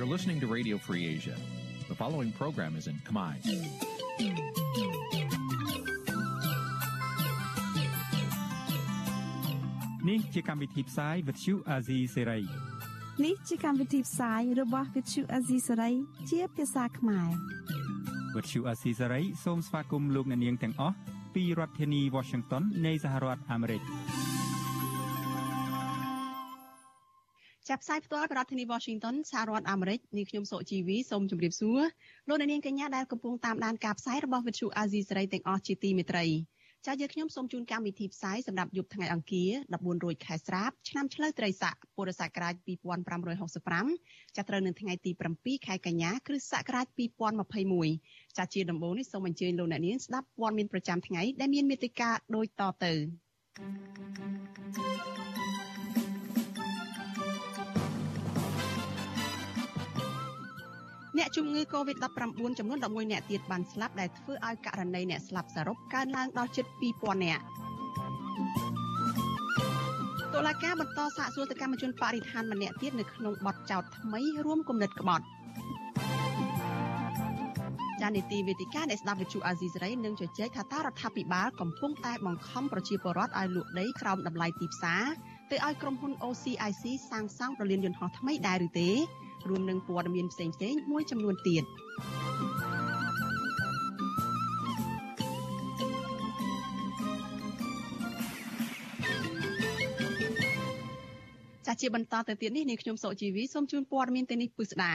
You're listening to Radio Free Asia. The following program is in Khmer. នេះជាកម្មវិធីផ្សាយ Vuthu Azizi Serai នេះជាកម្មវិធីផ្សាយរបស់ Vuthu Azizi Serai ជាភាសាខ្មែរ Vuthu Azizi Serai សូមស្វាគមន៍លោកអ្នកនាងទាំងអស់ពីរដ្ឋធានី Washington នៃសហរដ្ឋអាមេរិក ចាប់ផ្សាយផ្ទាល់ពីរដ្ឋធានី Washington សហរដ្ឋអាមេរិកនាងខ្ញុំសុជីវីសូមជម្រាបសួរលោកអ្នកនាងកញ្ញាដែលកំពុងតាមដានការផ្សាយរបស់ Vuthu Azizi Serai ទាំងអស់ជាទីមេត្រីចាយើងខ្ញុំសូមជូនកម្មវិធីផ្សាយសម្រាប់យប់ថ្ងៃអង្គារ14រោចខែស្រាបឆ្នាំឆ្លូវត្រីស័កពុរសករាជ2565ចាប់ត្រូវនៅថ្ងៃទី7ខែកញ្ញាគ្រិស្តសករាជ2021ចាជាដំបូងនេះសូមអញ្ជើញលោកអ្នកនាងស្ដាប់ព័ត៌មានប្រចាំថ្ងៃដែលមានមេត្តាដូចតទៅ អ្នកជំងឺ Covid-19 ចំនួន11អ្នកទៀតបានស្លាប់ដែលធ្វើឲ្យករណីអ្នកស្លាប់សរុបកើនឡើងដល់ជិត2000នាក់តុលាការបន្តសាកសួរទៅកម្មជនបរិស្ថានម្នាក់ទៀតនៅក្នុងបទចោទថ្មីរួមគំនិតក្បត់ចានីតិវេទិកានៃស្ដាប់វិទ្យុអាស៊ីសេរីនឹងជជែកថាតើរដ្ឋាភិបាលកំពុងតែបង្ខំប្រជាពលរដ្ឋឲ្យលក់ដីក្រោមតម្លៃទីផ្សារទៅឲ្យក្រុមហ៊ុន OCIC សាងសង់ប្រលានយន្តហោះថ្មីដែរឬទេ រួមនឹងព័ត៌មានផ្សេងៗមួយចំនួនទៀតចាជាបន្តទៅទៀតនេះនាងខ្ញុំសុជីវីសូមជូនព័ត៌មានទៅនេះពិស្ដា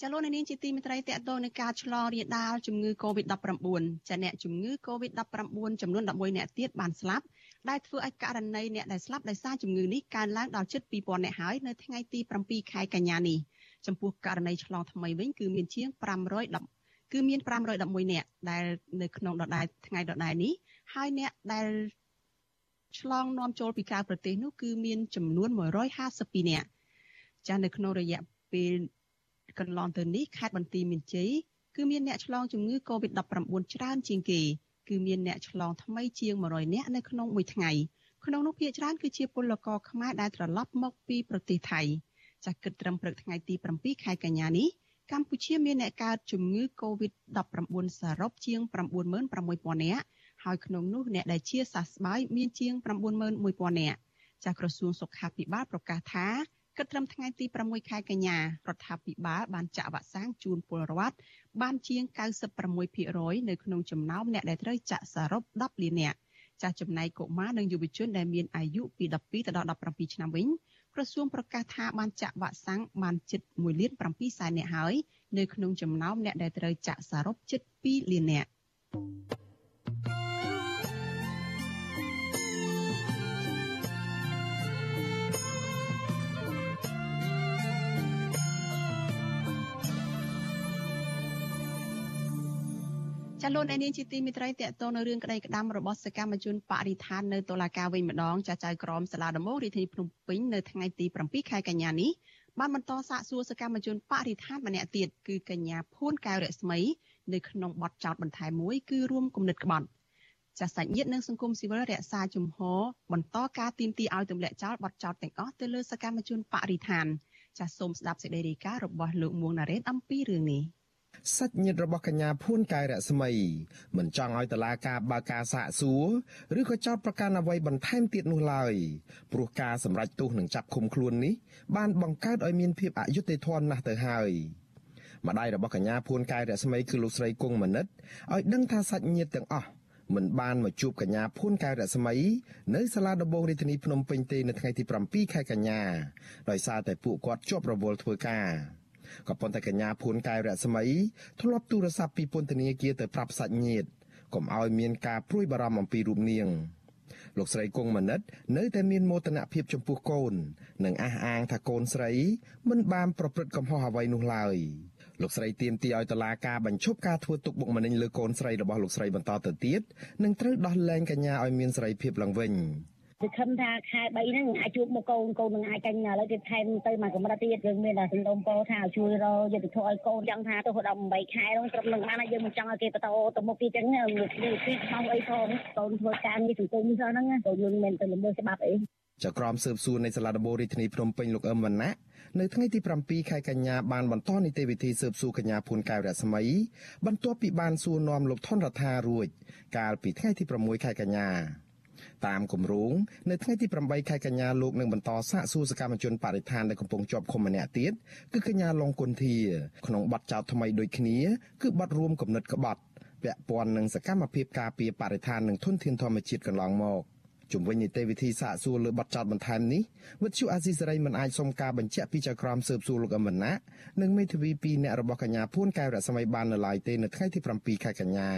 ចាលោកនាងជាទីមេត្រីតកតនឹងការឆ្លងរាលដាលជំងឺ Covid-19 ចាអ្នកជំងឺ Covid-19 ចំនួន11អ្នកទៀតបានស្លាប់ដែលធ្វើឲ្យករណីអ្នកដែលស្លាប់ដោយសារជំងឺនេះកើនឡើងដល់ជិត2000អ្នកហើយនៅថ្ងៃទី7ខែកញ្ញានេះ ចំពោះករណីឆ្លងថ្មីវិញគឺមានជាង510គឺមាន511អ្នកដែលនៅក្នុងដដែលថ្ងៃដដែលនេះហើយអ្នកដែលឆ្លងនាំចូលពីក្រៅប្រទេសនោះគឺមានចំនួន152នាក់ចានៅក្នុងរយៈពេលកន្លងទៅនេះខេត្តបន្ទាយមានជ័យគឺមានអ្នកឆ្លងជំងឺ Covid-19 ច្រើនជាងគេគឺមានអ្នកឆ្លងថ្មីជាង100នាក់នៅក្នុងមួយថ្ងៃក្នុងនោះភាគច្រើនគឺជាពលករខ្មែរដែលត្រឡប់មកពីប្រទេសថៃ ចាស់គិតត្រឹមព្រឹកថ្ងៃទី7ខែកញ្ញានេះកម្ពុជាមានអ្នកកើតជំងឺ Covid-19 សរុបជាង96,000នាក់ហើយក្នុងនោះអ្នកដែលជាសះស្បើយមានជាង91,000នាក់ចាស់ក្រសួងសុខាភិបាលប្រកាសថាគិតត្រឹមថ្ងៃទី6ខែកញ្ញារដ្ឋាភិបាលបានចាក់វ៉ាក់សាំងជូនពលរដ្ឋបានជាង96%នៅក្នុងចំណោមអ្នកដែលត្រូវចាក់សរុប10លាននាក់ចាស់ចំណែកកុមារនិងយុវជនដែលមានអាយុពី12ទៅដល់17ឆ្នាំវិញ ក្រសួងប្រកាសថាបានចាក់វ៉ាក់សាំងបានជិត1លាន7សែននាក់ហើយនៅក្នុងចំណោមអ្នកដែលត្រូវចាក់សរុបជិត2លាននាក់ ចាលោកអ្នកនាងជាទីមិត្តរីតកតនៅរឿងក្តីក្តាំរបស់សកម្មជនបរិស្ថាននៅតុលាការវិញម្ដងចាចៅក្រមសាលាដំបងរាជធានីភ្នំពេញនៅថ្ងៃទី7ខែកញ្ញានេះបានបន្តសាកសួរសកម្មជនបរិស្ថានម្នាក់ទៀតគឺកញ្ញាភួនកែវរស្មីនៅក្នុងបទចោទបន្ថែមមួយគឺរួមគំនិតក្បត់ចាសសាច់ញាតិនិងសង្គមស៊ីវិលរក្សាជំហរបន្តការទីមទីឲ្យទម្លាក់ចោលបទចោទទាំងអស់ទៅលើសកម្មជនបរិស្ថានចាសសូមស្ដាប់សេចក្តីរាយការណ៍របស់លោកមួងណារ៉េតអំពីរឿងនេះ។ សាច់ញាតិរបស់កញ្ញាភួនកែរស្មីមិនចង់ឲ្យតឡាការបើកការសាកសួរឬក៏ចោទប្រកាន់អ្វីបន្ថែមទៀតនោះឡើយព្រោះការសម្រេចទោសនឹងចាប់ឃុំខ្លួននេះបានបង្កើតឲ្យមានភាពអយុត្តិធម៌ណាស់ទៅហើយម្ដាយរបស់កញ្ញាភួនកែរស្មីគឺលោកស្រីគង់មនិតឲ្យដឹងថាសាច់ញាតិទាំងអស់មិនបានមកជួបកញ្ញាភួនកែរស្មីនៅសាលាដំបងរាជធានីភ្នំពេញទេនៅថ្ងៃទី7ខែកញ្ញាដោយសារតែពួកគាត់ជាប់រវល់ធ្វើការ ក៏ប៉ុន្តែកញ្ញាភួនកែវរស្មីធ្លាប់ទូរស័ព្ទពីពន្ធនាគារទៅប្រាប់សាច់ញាតិកុំឲ្យមានការព្រួយបារម្ភអំពីរូបនាងលោកស្រីគង់មនិត នៅតែមានមោទនភាពចំពោះកូន និងអះអាងថាកូនស្រី មិនបានប្រព្រឹត្តកំហុសអ្វីនោះឡើយលោកស្រីទាមទារឲ្យតុលាការបញ្ឈប់ការធ្វើទុកបុកម្នេញលើកូនស្រីរបស់លោកស្រីបន្តទៅទៀតនិងត្រូវដោះលែងកញ្ញាឲ្យមានសេរីភាពឡើងវិញ គឺខំថាខែ3ហ្នឹងអាចជួបមកកូនកូននឹងអាចចាញ់ឥឡូវទៀតថែមទៅមកកម្រិតទៀតយើងមានតែសំដុំពោថាជួយរយុទ្ធធម៌ឲ្យកូនចង់ថាទៅដល់8ខែហ្នឹងត្រឹមនឹងបានហើយយើងមិនចង់ឲ្យគេបន្តទៅមុខទៀតចឹងលោកនេះពីខ្មៅអីផងកូនធ្វើការងារសង្គមសោះហ្នឹងកូនយើងមិនទៅល្មើសច្បាប់អីចៅក្រមស៊ើបសួរនៃសាលាដំបូងរាជធានីភ្នំពេញលោកអឹមវណ្ណៈនៅថ្ងៃទី7ខែកញ្ញាបានបន្តនីតិវិធីស៊ើបសួរកញ្ញាភួនកែវរស្មីបន្ទាប់ពីបានសួរនាំលោកថនរដ្ឋារួច កាលពីថ្ងៃទី6ខែកញ្ញា តាមគម្រោងនៅថ្ងៃទី8ខែកញ្ញាលោកនឹងបន្តសាកសួរសកម្មជនបរិស្ថានដែលកំពុងជាប់ឃុំម្នាក់ទៀតគឺកញ្ញាឡុងគុន្ធាក្នុងបទចោទថ្មីដូចគ្នាគឺបទរួមគំនិតក្បត់ពាក់ព័ន្ធនឹងសកម្មភាពការពារបរិស្ថាននិងធនធានធម្មជាតិកន្លងមកជំវិញនីតិវិធីសាកសួរលើបទចោទបន្ថែមនេះវិទ្យុអាស៊ីសេរីមិនអាចសុំការបញ្ជាក់ពីចៅក្រមស៊ើបសួរលោកអមណានិងមេធាវី2អ្នករបស់កញ្ញាភួនកែវរស្មីបាននៅឡើយទេនៅថ្ងៃទី7ខែកញ្ញា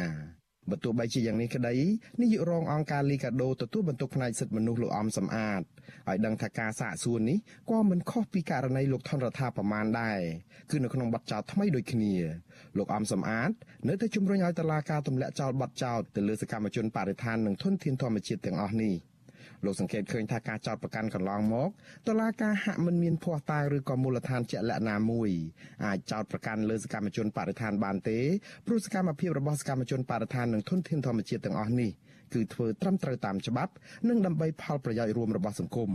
បើទោះបីជាយ៉ាងនេះក្តីនាយករងអង្គការលីកាដូទទួលបន្ទុកផ្នែកសិទ្ធិមនុស្សលោកអំសំអាតឲ្យដឹងថាការសាកសួរនេះក៏មិនខុសពីករណីលោកថនរដ្ឋាប្រមាណដែរគឺនៅក្នុងបទចោទថ្មីដូចគ្នាលោកអំសំអាតនៅតែជំរុញឲ្យតុលាការទម្លាក់ចោលបទចោទទៅលើសកម្មជនបរិស្ថាននិងធនធានធម្មជាតិទាំងអស់នេះ។ លោកសង្កេតឃើញថាការចោទប្រកាន់កន្លងមកតឡាការហាក់មិនមានភ័ស្តុតាងឬក៏មូលដ្ឋានជាក់លាក់ណាមួយអាចចោទប្រកាន់លើសកម្មជនបរិស្ថានបានទេព្រោះសកម្មភាពរបស់សកម្មជនបរិស្ថាននិងធនធានធម្មជាតិទាំងអស់នេះគឺធ្វើត្រឹមត្រូវតាមច្បាប់និងដើម្បីផលប្រយោជន៍រួមរបស់សង្គម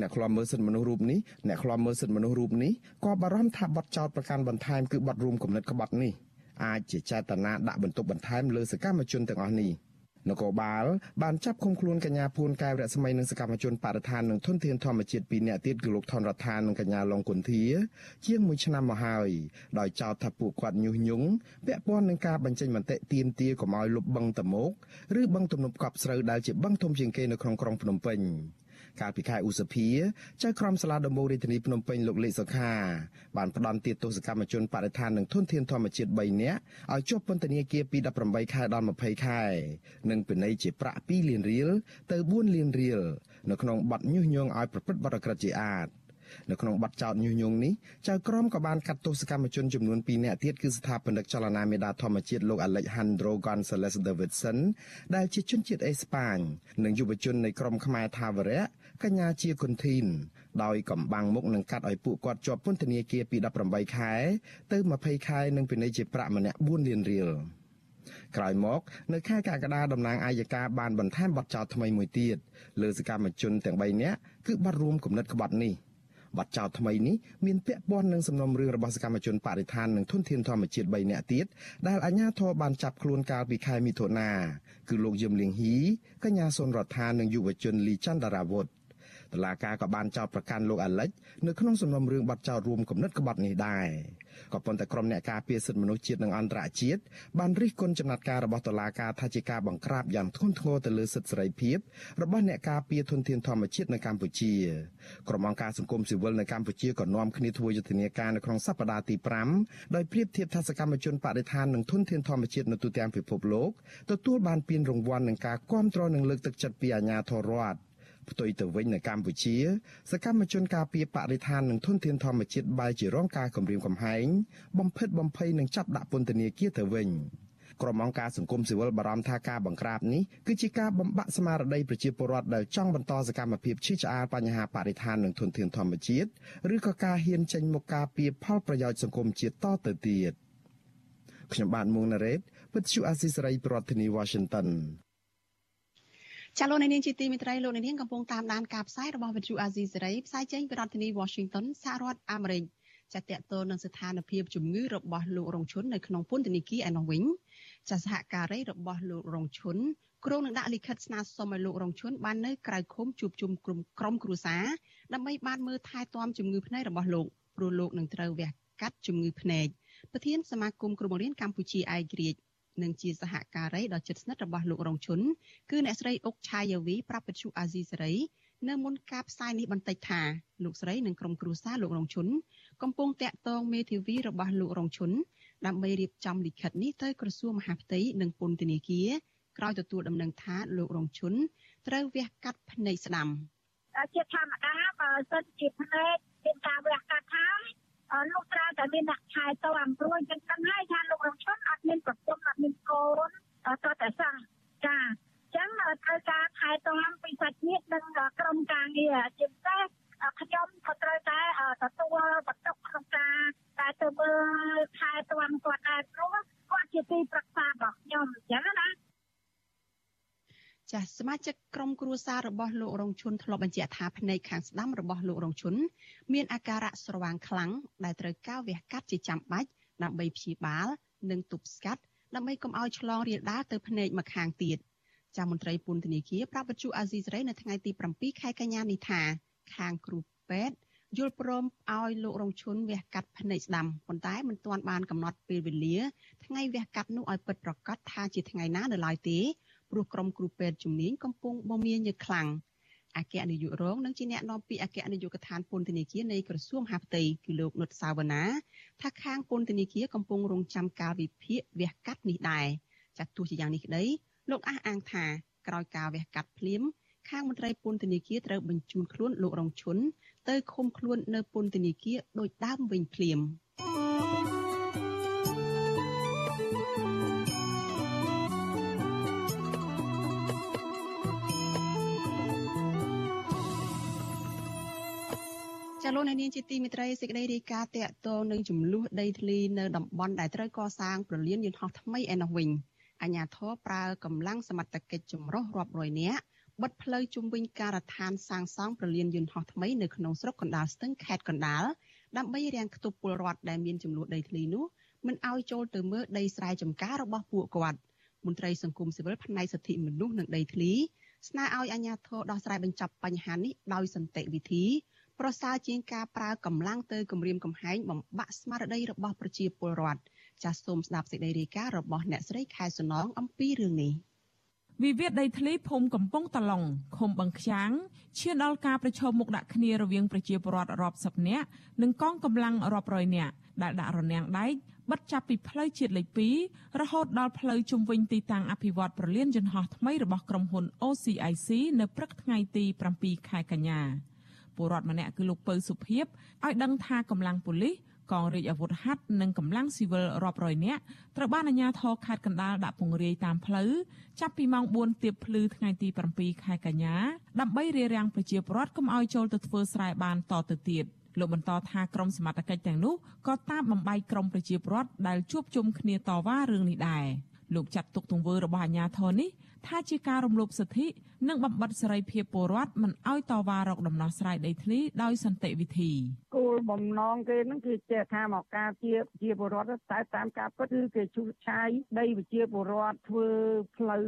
អ្នកខ្លាំមើលសិទ្ធិមនុស្សរូបនេះអ្នកខ្លាំមើលសិទ្ធិមនុស្សរូបនេះក៏បារម្ភថាបទចោទប្រកាន់បន្ថែមគឺបទរួមគំនិតក្បត់នេះអាចជាចេតនាដាក់បន្ទុកបន្ថែមលើសកម្មជនទាំងអស់នេះ។ នគរបាលបានចាប់ឃុំខ្លួនកញ្ញាភួនកែវរស្មីនិងសកម្មជនបរិស្ថាននិងធនធានធម្មជាតិពីរនាក់ទៀតគឺលោកថនរដ្ឋានិងកញ្ញាឡុងគុន្ធា ជាង1ឆ្នាំមកហើយដោយចោទថាពួកគាត់ញុះញង់ពាក់ព័ន្ធនឹងការបញ្ចេញមតិទាមទារកុំឲ្យលុបបឹងតមោកឬបឹងទំនប់កប់ស្រូវដែលជាបឹងធំជាងគេនៅក្នុងក្រុងភ្នំពេញ កាលពីខែឧសភាចៅក្រមសាលាដំបងរាជធានីភ្នំពេញលោកលេខសុខាបានផ្ដន់ទាទោសកម្មជនបរិស្ថាននិងធនធានធម្មជាតិ3នាក់ឲ្យជាប់ពន្ធនាគារពី18ខែដល់20ខែ និងពិន័យជាប្រាក់2លានរៀលទៅ4លានរៀលនៅក្នុងបទញុះញង់ឲ្យប្រព្រឹត្តបទក្រិតជាអាតនៅក្នុងបទចោទញុះញង់នេះចៅក្រមក៏បានកាត់ទោសកម្មជនចំនួន2នាក់ទៀតគឺស្ថាបនិកចលនាមេដាធម្មជាតិលោក Alejandro Gonzalez Davidson ដែលជាជនជាតិអេស្ប៉ាញនិងយុវជននៃក្រុមខ្មែរថាវរៈ កញ្ញាជាគុនធីនដោយកំបាំងមុខនឹងកាត់ឲ្យពួកគាត់ជាប់ពន្ធនាគារពី18ខែ ទៅ20ខែនិងពិន័យជាប្រាក់ម្នាក់4លានរៀលក្រោយមក នៅខែកក្កដាតំណាងអាយកាបានបន្ថែមបទចោទថ្មីមួយទៀតលើសកម្មជនទាំង3នាក់គឺបទរួមគំនិតក្បត់នេះបទចោទថ្មីនេះមានពាក់ព័ន្ធនឹងសំណុំរឿងរបស់សកម្មជនបរិស្ថាននិងធនធានធម្មជាតិ3នាក់ទៀតដែលអាជ្ញាធរបានចាប់ខ្លួនកាលពីខែមិថុនាគឺលោកយឹមលៀងហ៊ីកញ្ញាសុនរដ្ឋានិងយុវជនលីច័ន្ទរាវុធ តឡាការក៏បានចោទប្រកាន់លោកអាលិចនៅក្នុងសំណុំរឿងបាត់ចោទរួមគំនិតក្បត់នេះដែរក៏ប៉ុន្តែក្រុមអ្នកការពារសិទ្ធិមនុស្សជាតិនិងអន្តរជាតិបានរិះគន់ចំណាត់ការរបស់តុលាការថាជាការបង្ក្រាបយ៉ាងធ្ងន់ធ្ងរទៅលើសិទ្ធិសេរីភាពរបស់អ្នកការពារធនធានធម្មជាតិនៅកម្ពុជាក្រុមអង្គការសង្គមស៊ីវិលនៅកម្ពុជាក៏នាំគ្នាធ្វើយុទ្ធនាការនៅក្នុងសប្តាហ៍ទី5ដោយប្រៀបធៀបថាសកម្មជនបរិស្ថាននិងធនធានធម្មជាតិនៅទូទាំងពិភពលោកទទួលបានពានរង្វាន់នឹងការគាំទ្រនិងលើកទឹកចិត្តពីអាជ្ញាធររដ្ឋ ផ្ទុយទៅវិញនៅកម្ពុជា សកម្មជនការពារបរិស្ថាននិងធនធានធម្មជាតិបែរជារងការគំរាមកំហែងបំផិតបំភ័យនិងចាប់ដាក់ពន្ធនាគារទៅវិញក្រុមអង្គការសង្គមស៊ីវិលបារម្ភថាការបង្ក្រាបនេះគឺជាការបំបាក់ស្មារតីប្រជាពលរដ្ឋដែលចង់បន្តសកម្មភាពឈឺឆ្អាលបញ្ហាបរិស្ថាននិងធនធានធម្មជាតិឬក៏ការហ៊ានចេញមុខការពារផលប្រយោជន៍សង្គមជាតិតទៅទៀតខ្ញុំបាទមួងណារ៉េតវិទ្យុអាស៊ីសេរីប្រធានាធិបតី Washington ចាលោកនាងជាទីមេត្រីលោកនាងកំពុងតាមដានការផ្សាយរបស់វិទ្យុអាស៊ីសេរីផ្សាយចេញពីរដ្ឋធានី Washington សហរដ្ឋអាមេរិកចាតកតទៅនឹងស្ថានភាពជំងឺរបស់លោករងឈុននៅក្នុងពន្ធនាគារឯនោះវិញចាសហការីរបស់លោករងឈុនគ្រងនឹងដាក់លិខិតស្នើសុំឲ្យលោករងឈុនបាននៅក្រៅឃុំជួបជុំក្រុមក្រុមគ្រួសារដើម្បីបានមើលថែទាំជំងឺភ្នែករបស់លោកព្រោះលោកនឹងត្រូវវះកាត់ជំងឺភ្នែកប្រធានសមាគមគ្រូបង្រៀនកម្ពុជាឯករាជ្យ និងជាសហការីដ៏ជិតស្និទ្ធរបស់លោករងឈុនគឺអ្នកស្រីអុកឆាយាវីប្រាប់វិទ្យុអាស៊ីសេរីនៅមុនការផ្សាយនេះបន្តិចថាលោកស្រីនិងក្រុមគ្រួសារលោករងឈុនកំពុងតាក់ទងមេធាវីរបស់លោករងឈុនដើម្បីរៀបចំលិខិតនេះទៅក្រសួងមហាផ្ទៃនិងពន្ធនាគារក្រោយទទួលដំណឹងថាលោករងឈុនត្រូវវះកាត់ភ្នែកស្ដាំជាធម្មតាបើសិនជាភ្នែកមានការវះកាត់ហើយ លោកត្រូវតែមានអ្នកថែទាំព្រោះយើងដឹងហើយថាលោករងឈុនអត់មានប្រពន្ធអត់មានកូនតតែសោះចាចឹងត្រូវការថែទាំពីសាច់ញាតិនិងក្រុមការងារជាពិសេសខ្ញុំក៏ត្រូវតែទទួលបន្ទុកក្នុងការតែទៅមើលថែទាំគាត់ដែរព្រោះគាត់ជាទីប្រឹក្សារបស់ខ្ញុំអញ្ចឹងណា ចាសមាជិកក្រុមគ្រួសាររបស់លោករងឈុនធ្លាប់បញ្ជាក់ថាភ្នែកខាងស្ដាំរបស់លោករងឈុនមានអាការៈស្រវាងខ្លាំងដែលត្រូវការវះកាត់ជាចាំបាច់ដើម្បីព្យាបាល និងទប់ស្កាត់ដើម្បីកុំឲ្យឆ្លងរាលដាលទៅភ្នែកម្ខាងទៀតចាមន្ត្រីពន្ធនាគារប្រាប់បច្ចុប្បន្នអាស៊ីសេរីនៅថ្ងៃទី7ខែកញ្ញានេះថាខាងគ្រូពេទ្យយល់ព្រមឲ្យលោករងឈុនវះកាត់ភ្នែកស្ដាំប៉ុន្តែមិនទាន់បានកំណត់ពេលវេលាថ្ងៃវះកាត់នោះឲ្យពិតប្រាកដថាជាថ្ងៃណានៅឡើយទេ ព្រោះក្រុមគ្រូពេទ្យជំនាញកំពុងបមៀញខ្លាំងអគ្គនាយករងនិងជាអ្នកនាំពាក្យអគ្គនាយកដ្ឋានពន្ធនាគារនៃក្រសួងហាផ្ទៃគឺលោកនុតសាវណ្ណាថាខាងពន្ធនាគារកំពុងរងចាំការវិភាគវះកាត់នេះដែរចាត់ទោះជាយ៉ាងនេះក្តីលោកអះអាងថាក្រោយការវះកាត់ភ្លាមខាងមន្ត្រីពន្ធនាគារត្រូវបញ្ជូនខ្លួនលោករងឈុនទៅឃុំខ្លួននៅពន្ធនាគារដោយដើមវិញភ្លាម ចាលោកនាងជាទីមេត្រីសេចក្តីរាយការណ៍តាក់ទងនឹងចំនួនដីធ្លីនៅតំបន់ដែលត្រូវកសាងប្រលានយន្តហោះថ្មីឯនោះវិញអាជ្ញាធរប្រើកម្លាំងសមត្ថកិច្ចចម្រុះរាប់រយនាក់បិទផ្លូវជុំវិញការដ្ឋានសាងសង់ប្រលានយន្តហោះថ្មីនៅក្នុងស្រុកកណ្ដាលស្ទឹងខេត្តកណ្ដាលដើម្បីរាំងខ្ទប់ពលរដ្ឋដែលមានចំនួនដីធ្លីនោះមិនឲ្យចូលទៅមើលដីស្រែចម្ការរបស់ពួកគាត់មន្ត្រីសង្គមស៊ីវិលផ្នែកសិទ្ធិមនុស្សនិងដីធ្លីស្នើឲ្យអាជ្ញាធរដោះស្រាយបញ្ចប់បញ្ហានេះដោយសន្តិវិធី ប្រសើរជាងការប្រើកម្លាំងទៅគំរាមកំហែងបំបាក់ស្មារតីរបស់ប្រជាពលរដ្ឋចាសសូមស្ដាប់សេចក្តីរាយការណ៍របស់អ្នកស្រីខែសំណងអំពីរឿងនេះវិវាទដីធ្លីភូមិកំពង់តឡុងឃុំបឹងខ្យាងឈានដល់ការប្រឈមមុខដាក់គ្នារវាងប្រជាពលរដ្ឋរាប់សិបនាក់និងកងកម្លាំងរាប់រយនាក់ដែលដាក់រនាំងដែកបិទចាប់ពីផ្លូវជាតិលេខ2រហូតដល់ផ្លូវជុំវិញទីតាំងអភិវឌ្ឍប្រលានយន្តហោះថ្មីរបស់ក្រុមហ៊ុន OCIC នៅព្រឹកថ្ងៃទី7ខែកញ្ញា ពលរដ្ឋម្នាក់គឺលោកពៅសុភិបឲ្យដឹងថាកម្លាំងប៉ូលីសកងរាជអាវុធហត្ថនិងកម្លាំងស៊ីវិលរាប់រយនាក់ត្រូវបានអាជ្ញាធរខេត្តកណ្ដាលដាក់ពង្រាយតាមផ្លូវចាប់ពីម៉ោង4ទៀបភ្លឺថ្ងៃទី7ខែកញ្ញាដើម្បីរារាំងប្រជាពលរដ្ឋកុំឲ្យចូលទៅធ្វើស្រែបានតទៅទៀតលោកបន្តថាក្រមសមត្ថកិច្ចទាំងនោះក៏តាមបំបីក្រមប្រជាពលរដ្ឋដែលជួបជុំគ្នាតវ៉ារឿងនេះដែរលោកចាត់ទុកទង្វើរបស់អាជ្ញាធរនេះ ថាជាការរំលោភសិទ្ធិនិងបំបិតសេរីភាពពលរដ្ឋមិនឲ្យតវ៉ារកដំណោះស្រាយដីធ្លីដោយសន្តិវិធីគោលបំណងគេហ្នឹងគឺចេះថាមកការជាជាពលរដ្ឋតែតាមការពិតគឺគេឈូសឆាយដីវិជាពលរដ្ឋធ្វើផ្លូវ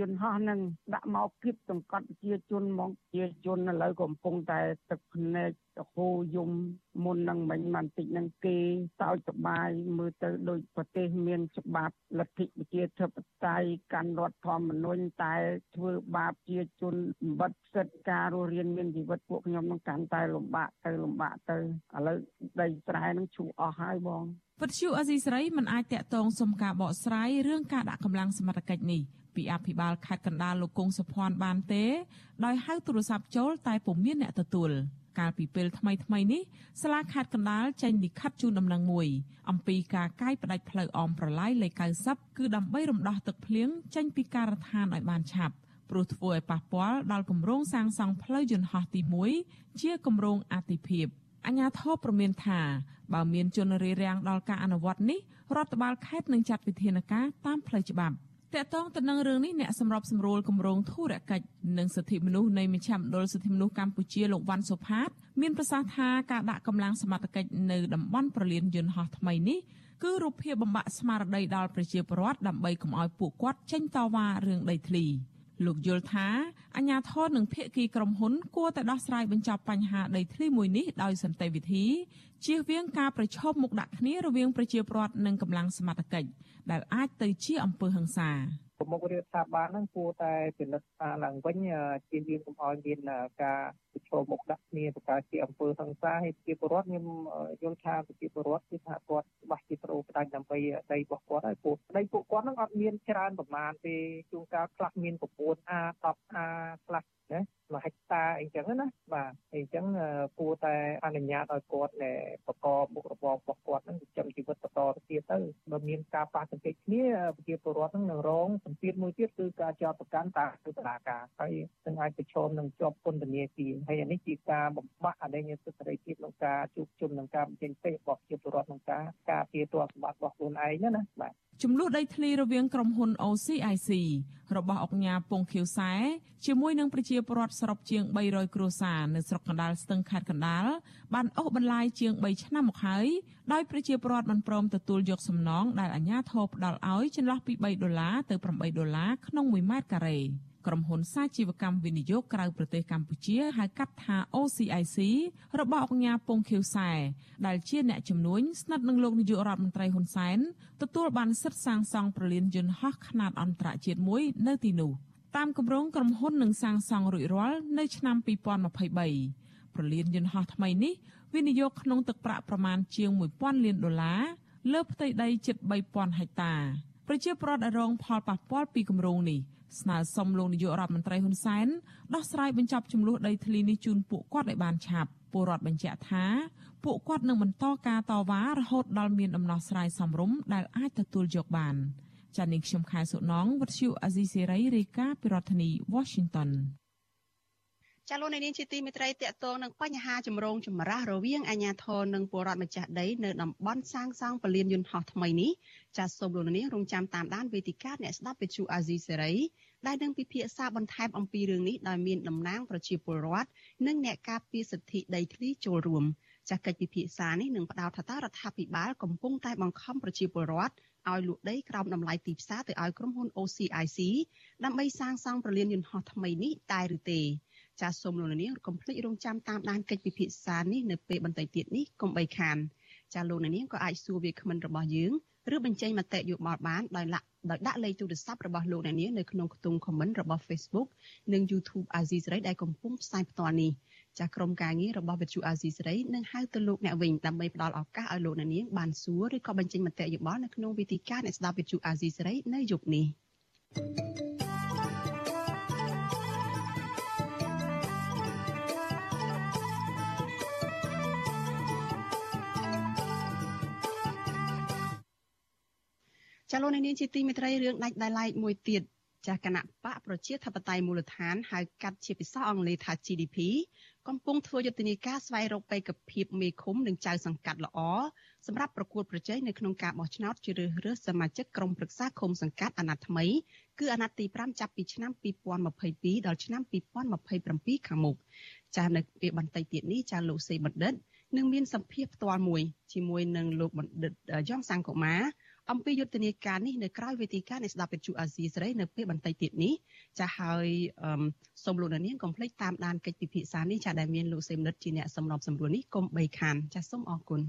យន្តហោះនឹងដាក់មកគៀបសង្កត់ប្រជាជនមកជាជនឥឡូវកំពុងតែទឹកភ្នែកទៅហូរយំមុននឹងមិញបន្តិចនឹងគេសោចសបាយមើលទៅដូចប្រទេសមានច្បាប់លទ្ធិប្រជាធិបតេយ្យកាន់រដ្ឋធម្មនុញ្ញតែធ្វើបាបជាជនបិទសិទ្ធិការរស់រានមានជីវិតពួកខ្ញុំនឹងកាន់តែលំបាកទៅលំបាកទៅឥឡូវដីស្រែនឹងឈូអស់ហើយបងវិទ្យុអេស៊ីស្រីមិនអាចតាក់ទងសុំការបកស្រាយរឿងការដាក់កម្លាំងសមត្ថកិច្ចនេះពីអភិបាលខេត្តកណ្ដាលលោកគង់សុភ័ណ្ឌបានទេ ដោយហៅទូរស័ព្ទចូលតែពុំមានអ្នកទទួល កាលពីពេលថ្មីថ្មីនេះសាលាខេត្តកណ្ដាលចេញលិខិតជូនដំណឹងមួយអំពីការកាយផ្ដាច់ផ្លូវអមប្រឡាយលេខ90គឺដើម្បីរំដោះទឹកភ្លៀងចេញពីការដ្ឋានឲ្យបានឆាប់ព្រោះធ្វើឲ្យប៉ះពាល់ដល់គម្រោងសាងសង់ផ្លូវយន្តហោះទី1ជាគម្រោងអាទិភាពអញ្ញាធិបប្រមានថាបើមានជនរារាំងដល់ការអនុវត្តនេះរដ្ឋបាលខេត្តនឹងចាត់វិធានការតាមផ្លូវច្បាប់ តកតងទៅនឹងរឿងនេះអ្នកសម្របសម្រួលគម្រោងធុរកិច្ចនិងសិទ្ធិមនុស្សនៃមជ្ឈមណ្ឌលសិទ្ធិមនុស្សកម្ពុជាលោកវ៉ាន់សុផាត មានប្រសាសន៍ថាការដាក់កម្លាំងសមត្ថកិច្ចនៅតំបន់ប្រលានយន្តហោះថ្មីនេះគឺរូបភាពបំបាក់ស្មារតីដល់ប្រជាពលរដ្ឋដើម្បីកុំឲ្យពួកគាត់ចេញតវ៉ារឿងដីធ្លី។ លោកយល់ថាអាញាធរនិងភាគីក្រុមហ៊ុនគួរតែដោះស្រាយបញ្ចប់បញ្ហាដីធ្លីមួយនេះដោយសន្តិវិធីជៀសវាងការប្រឈមមុខដាក់គ្នារវាងប្រជាពលរដ្ឋនិងកម្លាំងសមត្ថកិច្ចដែលអាចទៅជាអំពើហិង្សា ប្រមុខរដ្ឋាភិបាលហ្នឹងគួរតែពិនិត្យសារឡើងវិញជាយើងកុំឲ្យមានការប្រឈមមុខដាក់គ្នាប្រកាសជាអំពើហិង្សាហើយជាពលរដ្ឋខ្ញុំយល់ថាប្រជាពលរដ្ឋគឺថាគាត់ច្បាស់ជាប្រូផ្ដាច់ដើម្បីដីរបស់គាត់ហើយពួកដីពួកគាត់ហ្នឹងអត់មានច្រើនប្រមាណទេជួនកាលខ្លះមាន 9 A 10 A ខ្លះណាមួយហិកតាអីចឹងណាបាទអញ្ចឹងគួរតែអនុញ្ញាតឲ្យគាត់ដែលបន្តមុខរបររបស់គាត់នឹងចិញ្ចឹមជីវិតបន្តទៅទៀតទៅបើមានការប៉ះទង្គិចគ្នាប្រជាពលរដ្ឋនឹងនឹងរងសម្ពាធមួយទៀតគឺការចោទប្រកាន់តាមតុលាការហើយនឹងអាចប្រឈមនឹងជាប់ពន្ធនាគារហើយអានេះជាការបំផាក់អរិញសិទ្ធិសេរីភាពក្នុងការជួបជុំនឹងការបញ្ចេញពេករបស់ប្រជាពលរដ្ឋក្នុងការការពារទ្រព្យសម្បត្តិរបស់ខ្លួនឯងណាបាទចំនួនដីធ្លីរវាងក្រុមហ៊ុន OCIC របស់អង្គការពងខៀវសែជាមួយនឹងប្រជាពលរដ្ឋសរុបជាង300គ្រួសារនៅស្រុកកណ្ដាលស្ទឹងខេត្តកណ្ដាលបានអូសបន្លាយជាង3ឆ្នាំមកហើយដោយប្រជាពលរដ្ឋមិនព្រមទទួលយកសំណងដែលអាជ្ញាធរផ្ដល់ឲ្យចន្លោះពី3ដុល្លារទៅ8ដុល្លារក្នុង1ម៉ែត្រការ៉េ ក្រុមហ៊ុនសាជីវកម្មវិនិយោគក្រៅប្រទេសកម្ពុជាហៅកាត់ថា OCIC របស់អង្គការពងខៀវសែដែលជាអ្នកជំនួញស្និទ្ធនឹងលោកនាយករដ្ឋមន្ត្រីហ៊ុនសែនទទួលបានសិទ្ធិសាងសង់ប្រលានយន្តហោះខ្នាតអន្តរជាតិមួយនៅទីនោះតាមគម្រោងក្រុមហ៊ុននឹងសាងសង់រួចរាល់នៅឆ្នាំ2023ប្រលានយន្តហោះថ្មីនេះវិនិយោគក្នុងទឹកប្រាក់ប្រមាណជាង1000លានដុល្លារលើផ្ទៃដីជិត3000ហិកតា ប្រជាពលរដ្ឋរងផលប៉ះពាល់ពីគម្រោងនេះស្នើសុំលោកនាយករដ្ឋមន្ត្រីហ៊ុនសែនដោះស្រាយបញ្ចប់ចំនួនដីធ្លីនេះជូនពួកគាត់ឲ្យបានឆាប់ពលរដ្ឋបញ្ជាក់ថាពួកគាត់នឹងបន្តការតវ៉ារហូតដល់មានដំណោះស្រាយសមរម្យដែលអាចទទួលយកបានចា៎នាងខ្ញុំខែសុណងវັດឈូអាស៊ីសេរីរាយការណ៍ពីរដ្ឋធានី Washington ចាលោកនាងជាទីមេត្រីតកតងនឹងបញ្ហាចម្រូងចម្រាសរវាងអាជ្ញាធរនិងពលរដ្ឋម្ចាស់ដីនៅតំបន់សាងសង់ពលានយន្តហោះថ្មីនេះចាសូមលោកនាងរងចាំតាមដានវេទិកាអ្នកស្ដាប់វិទ្យុអាស៊ីសេរីដែលនឹងពិភាក្សាបន្ថែមអំពីរឿងនេះដោយមានតំណាងប្រជាពលរដ្ឋនិងអ្នកការពារសិទ្ធិដីធ្លីចូលរួមចាកិច្ចពិភាក្សានេះនឹងផ្ដោតថាតើរដ្ឋាភិបាលកំពុងតែបង្ខំប្រជាពលរដ្ឋឲ្យលក់ដីក្រោមតម្លៃទីផ្សារទៅឲ្យក្រុមហ៊ុន OCIC ដើម្បីសាងសង់ប្រលានយន្តហោះថ្មីនេះតែឬទេ ចាសសូមលោកនាងកុំភ្លេចរងចាំតាមដានកិច្ចពិភាក្សានេះនៅពេលបន្តិចទៀតនេះកុំបីខានចាសលោកនាងក៏អាចសួរវាគ្មិនរបស់យើងឬបញ្ចេញមតិយោបល់បានដោយលាក់ដោយដាក់លេខទូរស័ព្ទរបស់លោកអ្នកនាងនៅក្នុងខ្ទង់ comment របស់ Facebook និង YouTube Azizi Saray ដែលកំពុងផ្សាយផ្ទាល់នេះចាស់ក្រុមការងាររបស់វិទ្យុអាស៊ីសេរីនឹងហៅទៅលោកអ្នកវិញដើម្បីផ្ដល់ឱកាសឲ្យលោកអ្នកនាងបានសួរឬក៏បញ្ចេញមតិយោបល់នៅក្នុងវេទិកាអ្នកស្ដាប់វិទ្យុអាស៊ីសេរីនៅយប់នេះ ចាលោកនាងជាទីមេត្រីរឿងដាច់ដោយឡែកមួយទៀតចាគណៈបកប្រជាធិបតេយ្យមូលដ្ឋានហៅកាត់ជាភាសាអង់គ្លេសថា GDP កំពុងធ្វើយុទ្ធនាការស្វែងរកបេក្ខភាពមេឃុំនិងចៅសង្កាត់ល្អសម្រាប់ប្រកួតប្រជែងនៅក្នុងការបោះឆ្នោតជ្រើសរើសសមាជិកក្រុមប្រឹក្សាឃុំសង្កាត់អាណត្តិថ្មីគឺអាណត្តិទី5ចាប់ពីឆ្នាំ2022ដល់ឆ្នាំ2027ខាងមុខចានៅពេលបន្តិចទៀតនេះចាលោកសេបណ្ឌិតនឹងមានសម្ភារផ្ទាល់មួយជាមួយនឹងលោកបណ្ឌិតយ៉ងសង្គមា អំពីយុទ្ធនាការនេះនៅក្រៅវេទិកានៃស្ដាប់វិទ្យុអាស៊ីសេរីនៅពេលបន្តិចទៀតនេះចាហើយសូមលោកនាងកុំភ្លេចតាមដានកិច្ចពិភាក្សានេះចាដែលមានលោកសេមនិតជាអ្នកសម្របសម្រួលនេះកុំបីខានចាសូមអរគុណ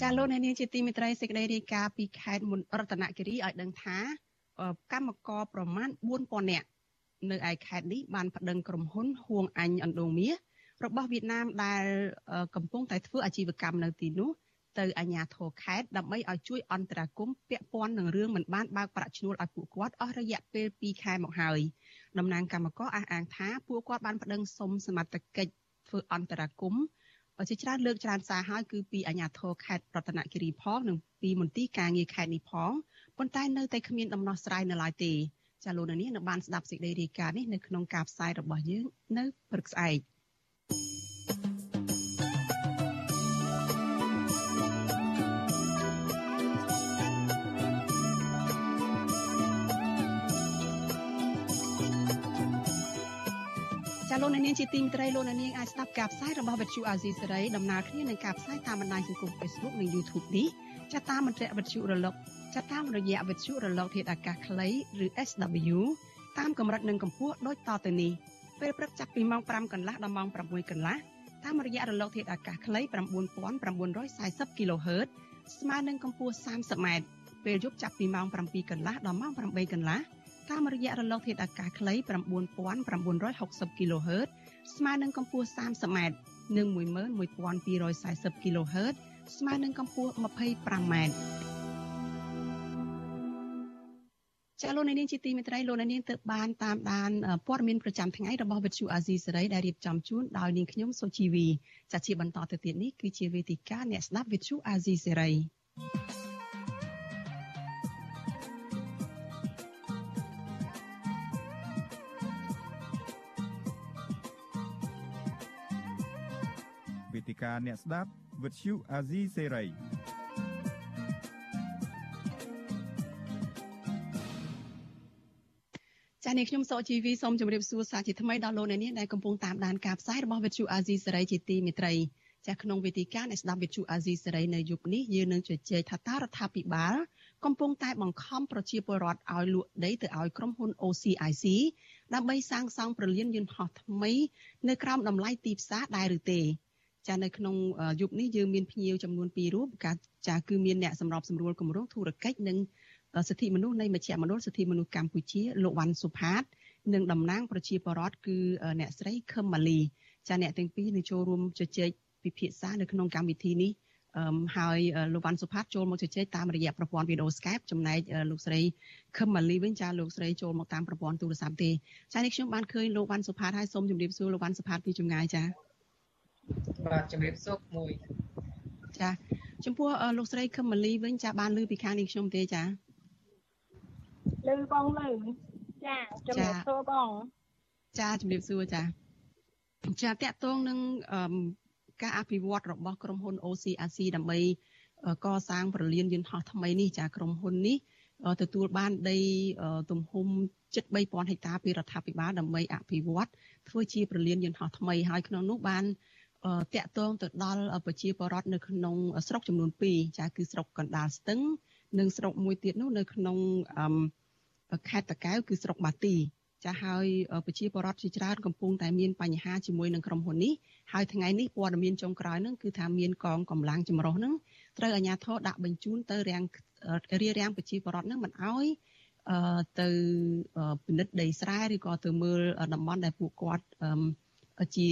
ចាលោកអ្នកនាងជាទីមេត្រីសេចក្តីរាយការណ៍ពីខេត្តរតនគិរីឲ្យដឹងថា កម្មករប្រមាណ4000នាក់នៅឯខេត្តនេះបានប្តឹងក្រុមហ៊ុនហួងអញអណ្ដូងមាសរបស់វៀតណាមដែលកំពុងតែធ្វើអាជីវកម្មនៅទីនោះទៅអាជ្ញាធរខេត្តដើម្បីឲ្យជួយអន្តរាគមន៍ពាក់ព័ន្ធនឹងរឿងមិនបានបើកប្រាក់ឈ្នួលឲ្យពួកគាត់អស់រយៈពេល2ខែមកហើយតំណាងកម្មករអះអាងថាពួកគាត់បានប្តឹងសុំសមត្ថកិច្ចធ្វើអន្តរាគមន៍ជាច្រើនលើកច្រើនសារហើយគឺពីអាជ្ញាធរខេត្តរតនគិរីផងនិងពីមន្ទីរការងារខេត្តនេះផង ប៉ុន្តែនៅតែគ្មានដំណោះស្រាយនៅឡើយទេចាលោកនាងនៅបានស្ដាប់សេចក្តីរាយការណ៍នេះនៅក្នុងការផ្សាយរបស់យើងនៅព្រឹកស្អែកចាលោកនាងជាទីមត្រីលោកនាងអាចស្ដាប់ការផ្សាយរបស់វិទ្យុអាស៊ីសេរីដំណើរគ្នានឹងការផ្សាយតាមបណ្ដាញសង្គម Facebook និង YouTube នេះចាតាមមន្ត្រីវិទ្យុរលក ចាតាមរយៈវិទ្យុរលកធាតុអាកាសខ្លីឬ SW តាមកម្រិតនិងកម្ពស់ដូចតទៅនេះពេលព្រឹកចាប់ពីម៉ោង5កន្លះដល់ម៉ោង6កន្លះតាមរយៈរលកធាតុអាកាសខ្លី9940 kHz ស្មើនឹងកម្ពស់ 30m ពេលយប់ចាប់ពីម៉ោង7កន្លះដល់ម៉ោង8កន្លះតាមរយៈរលកធាតុអាកាសខ្លី9960 kHz ស្មើនឹងកម្ពស់ 30m និង11240 kHz ស្មើនឹងកម្ពស់ 25m ចាលោកនាងជាទីមេត្រីលោកនាងទៅបានតាមដានព័ត៌មានប្រចាំថ្ងៃរបស់វិទ្យុអាស៊ីសេរីដែលរៀបចំជូនដោយនាងខ្ញុំសុជីវីចាជាបន្តទៅទៀតនេះគឺជាវេទិកាអ្នកស្ដាប់វិទ្យុអាស៊ីសេរីវេទិកាអ្នកស្ដាប់វិទ្យុអាស៊ីសេរី ចា៎នេះខ្ញុំសកជីវីសូមជម្រាបសួរសាជាថ្មីដល់លោកអ្នកនាងដែលកំពុងតាមដានការផ្សាយរបស់វិទ្យុអាស៊ីសេរីជាទីមេត្រីចាស់ក្នុងវេទិកាអ្នកស្ដាប់វិទ្យុអាស៊ីសេរីនៅយុគនេះយើងនឹងជជែកថាតើរដ្ឋាភិបាលកំពុងតែបង្ខំប្រជាពលរដ្ឋឲ្យលក់ដីទៅឲ្យក្រុមហ៊ុន OCIC ដើម្បីសាងសង់ប្រលានយន្តហោះថ្មី នៅក្រោមតម្លៃទីផ្សារដែរឬទេចានៅក្នុងយុគនេះយើងមានភ្ញៀវចំនួន2រូបចាគឺមានអ្នកសម្របសម្រួលគម្រោងធុរកិច្ចនិង សិទ្ធិមនុស្សនៃមជ្ឈមណ្ឌលសិទ្ធិមនុស្សកម្ពុជាលោកវ៉ាន់សុផាត និងតំណាងប្រជាពលរដ្ឋគឺអ្នកស្រីខឹមម៉ាលីចាអ្នកទាំងពីរនឹងចូលរួមជជែកពិភាក្សានៅក្នុងកម្មវិធីនេះអឺហើយលោកវ៉ាន់សុផាតចូលមកជជែកតាមរយៈប្រព័ន្ធវីដេអូ Skype ចំណែកលោកស្រីខឹមម៉ាលីវិញចាលោកស្រីចូលមកតាមប្រព័ន្ធទូរស័ព្ទទេចានេះខ្ញុំបានឃើញលោកវ៉ាន់សុផាតហើយសូមជម្រាបសួរលោកវ៉ាន់សុផាតពីចម្ងាយចាបាទជម្រាបសួរមួយចាចំពោះលោកស្រីខឹមម៉ាលីវិញចាបានលើពីខាងនេះខ្ញុំទេចា លើបងលើចាជំរាបសួរបងចាជំរាបសួរចាចាតកតងនឹងការអភិវឌ្ឍរបស់ក្រុមហ៊ុន OCRC ដើម្បីកសាងប្រលានយន្តហោះថ្មីនេះចាក្រុមហ៊ុននេះទទួលបានដីទំហំជិត3000ហិកតាពីរដ្ឋាភិបាលដើម្បីអភិវឌ្ឍធ្វើជាប្រលានយន្តហោះថ្មីហើយក្នុងនោះបានតាក់ទងទៅដល់ប្រជាពលរដ្ឋនៅក្នុងស្រុកចំនួន2ចាគឺស្រុកកណ្ដាលស្ទឹង និងស្រុកមួយទៀតនោះនៅក្នុង ខេត្តតាកែវគឺស្រុកបាទីចាហើយប្រជាពលរដ្ឋជាច្រើនកំពុងតែមានបញ្ហាជាមួយនឹងក្រុមហ៊ុននេះហើយថ្ងៃនេះព័ត៌មានចុងក្រោយហ្នឹងគឺថាមានកងកម្លាំងចម្រុះហ្នឹងត្រូវអាជ្ញាធរដាក់បញ្ជូនទៅរាំងរារាំងប្រជាពលរដ្ឋហ្នឹងមិនអោយទៅពិនិត្យដីស្រែឬក៏ទៅមើលតំបន់ដែលពួកគាត់ជា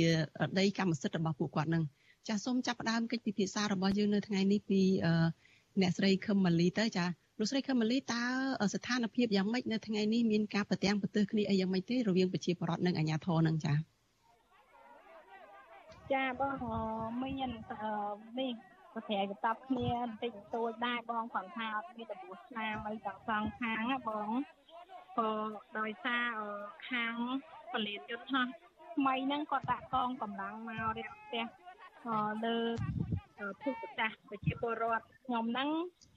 ដីកម្មសិទ្ធិរបស់ពួកគាត់ហ្នឹងចាសសូមចាប់ផ្ដើមកិច្ចពិភាក្សារបស់យើងនៅថ្ងៃនេះពីអ្នកស្រីខឹមម៉ាលីទៅចា លោកស្រីខឹមម៉ាលីតើស្ថានភាពយ៉ាងម៉េចនៅថ្ងៃនេះមានការប្រទាំងប្រទើសគ្នាអីយ៉ាងម៉េចទេរវាងប្រជាពលរដ្ឋនិងអាជ្ញាធរនឹងចាចាបងមាននេះប្រតិបត្តិគ្នាបន្តិចបន្តួចដែរបងគាត់ថាអត់មានរបួសស្នាមអីទាំងសងខាងណាបងក៏ដោយសារខាងពលានយុទ្ធហោះថ្មីហ្នឹងគាត់ដាក់កងកម្លាំងមករៀបផ្ទះលើ ភូមិសាស្ត្រប្រជាពលរដ្ឋខ្ញុំហ្នឹង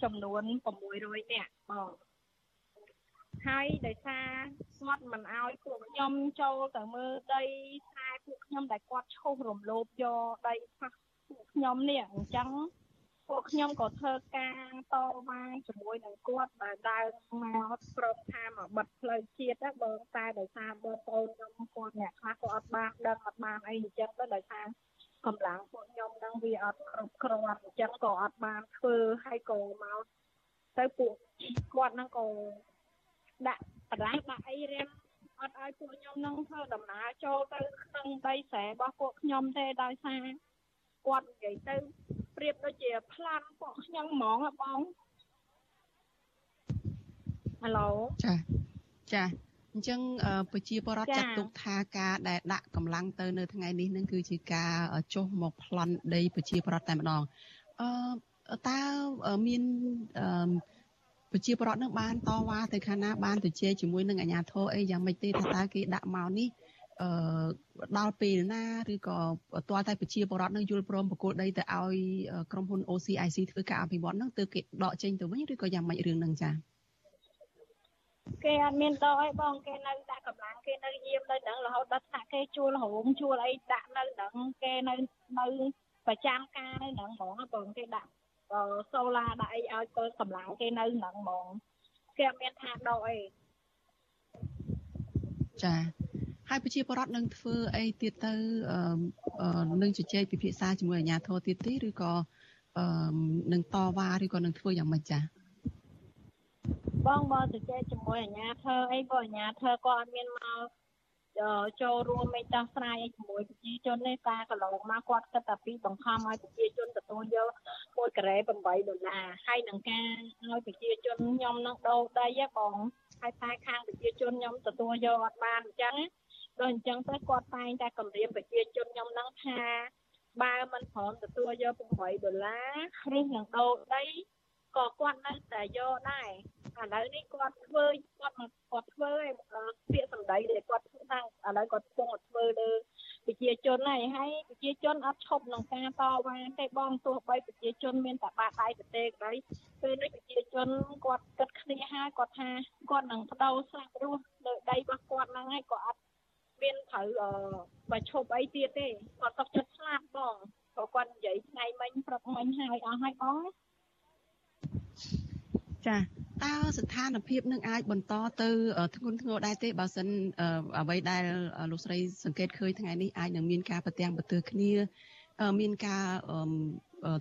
ចំនួន600នាក់បងហើយដោយសារគាត់មិនអោយពួកខ្ញុំចូលទៅមើលដីខ្សែពួកខ្ញុំដែលគាត់ឈោះរំលោភយកដីផាសពួកខ្ញុំនេះអញ្ចឹងពួកខ្ញុំក៏ធ្វើការតវ៉ាជាមួយនឹងគាត់ដែលដើរមកព្រមថាមកបិទផ្លូវជាតិណាបងតែដោយសារបងប្អូនខ្ញុំគាត់អ្នកខ្លះក៏អត់បានដឹងអត់បានអីអញ្ចឹងទៅដោយសារ កម្លាំងពួកខ្ញុំនឹងវាអត់គ្រប់គ្រាន់អញ្ចឹងក៏អត់បានធ្វើហើយក៏មកទៅពួកគាត់នឹងក៏ដាក់បរាដាក់អីរៀមអត់ឲ្យពួកខ្ញុំនឹងធ្វើដំណើរចូលទៅក្នុងដីស្រែរបស់ពួកខ្ញុំទេដោយសារគាត់និយាយទៅប្រៀបដូចជាប្លន់ពួកខ្ញុំហ្មងបងហៅឡូចាចា អញ្ចឹងប្រជាពលរដ្ឋចាត់ទុកថាការដែលដាក់កម្លាំងទៅនៅថ្ងៃនេះនឹងគឺជាការចុះមកប្លន់ដីប្រជាពលរដ្ឋតែម្ដងអឺតើមានប្រជាពលរដ្ឋនឹងបានតវ៉ាទៅខាងណាបានទៅជែកជាមួយនឹងអាជ្ញាធរអីយ៉ាងម៉េចទេថាតើគេដាក់មកនេះអឺដល់ពេលណាឬក៏ទាល់តែប្រជាពលរដ្ឋនឹងយល់ព្រមបកគោលដីទៅឲ្យក្រុមហ៊ុន OCIC ធ្វើការអភិវឌ្ឍនឹងទើបគេដកចេញទៅវិញឬក៏យ៉ាងម៉េចរឿងហ្នឹងចា៎ គេអត់មានដកអីបងគេនៅដាក់កម្លាំងគេនៅយាមនៅហ្នឹងរហូតដល់ថ្នាក់គេជួលរោងជួលអីដាក់នៅហ្នឹងគេនៅនៅប្រចាំការនៅហ្នឹងហ្មងបងគេដាក់សូឡាដាក់អីឲ្យទៅកម្លាំងគេនៅហ្នឹងហ្មងគេអត់មានថាដកអីចាហើយប្រជាពលរដ្ឋនឹងធ្វើអីទៀតទៅនឹងជជែកពិភាក្សាជាមួយអាជ្ញាធរទៀតទេឬក៏នឹងតវ៉ាឬក៏នឹងធ្វើយ៉ាងម៉េចចា៎ បងមកជជែកជាមួយអាជ្ញាធរអីបើអាជ្ញាធរក៏អត់មានមកចូលរួមមេដោះស្រាយជាមួយប្រជាជននេះការកន្លងមកគាត់គិតតែពីបង្ខំឲ្យប្រជាជនទទួលយក1ការ៉េ8ដុល្លារហើយនឹងការឲ្យប្រជាជនខ្ញុំនឹងដូរដីហ៎បងហើយតែខាងប្រជាជនខ្ញុំទទួលយកអត់បានអញ្ចឹងដល់អញ្ចឹងទៅគាត់តែងតែគម្រាមប្រជាជនខ្ញុំនឹងថាបើមិនព្រមទទួលយក8ដុល្លារឬនឹងដូរដីក៏គាត់នៅតែយកដែរ ឥឡូវនេះគាត់ធ្វើគាត់មកគាត់ធ្វើឯពាក្យសម្ដីដែលគាត់ធ្វើថាឥឡូវគាត់គង់ធ្វើលើប្រជាជនហើយហើយប្រជាជនអត់ឈប់ក្នុងការតវ៉ាទេបងទោះបីប្រជាជនមានតែបាតដៃប្រទេសក្តីពេលនេះប្រជាជនគាត់គិតគ្នាហើយគាត់ថាគាត់នឹងបដូរស្លាប់រស់លើដីរបស់គាត់ហ្នឹងហើយក៏អត់មានត្រូវបើឈប់អីទៀតទេគាត់សុខចិត្តស្លាប់បងព្រោះគាត់និយាយថ្ងៃមិញប្រាប់មិញហើយអស់ហើយបងចា តើស្ថានភាពនឹងអាចបន្តទៅធ្ងន់ធ្ងរដែរទេបើសិនអ្វីដែលលោកស្រីសង្កេតឃើញថ្ងៃនេះអាចនឹងមានការប្រទាំងប្រទើគ្នា មានការ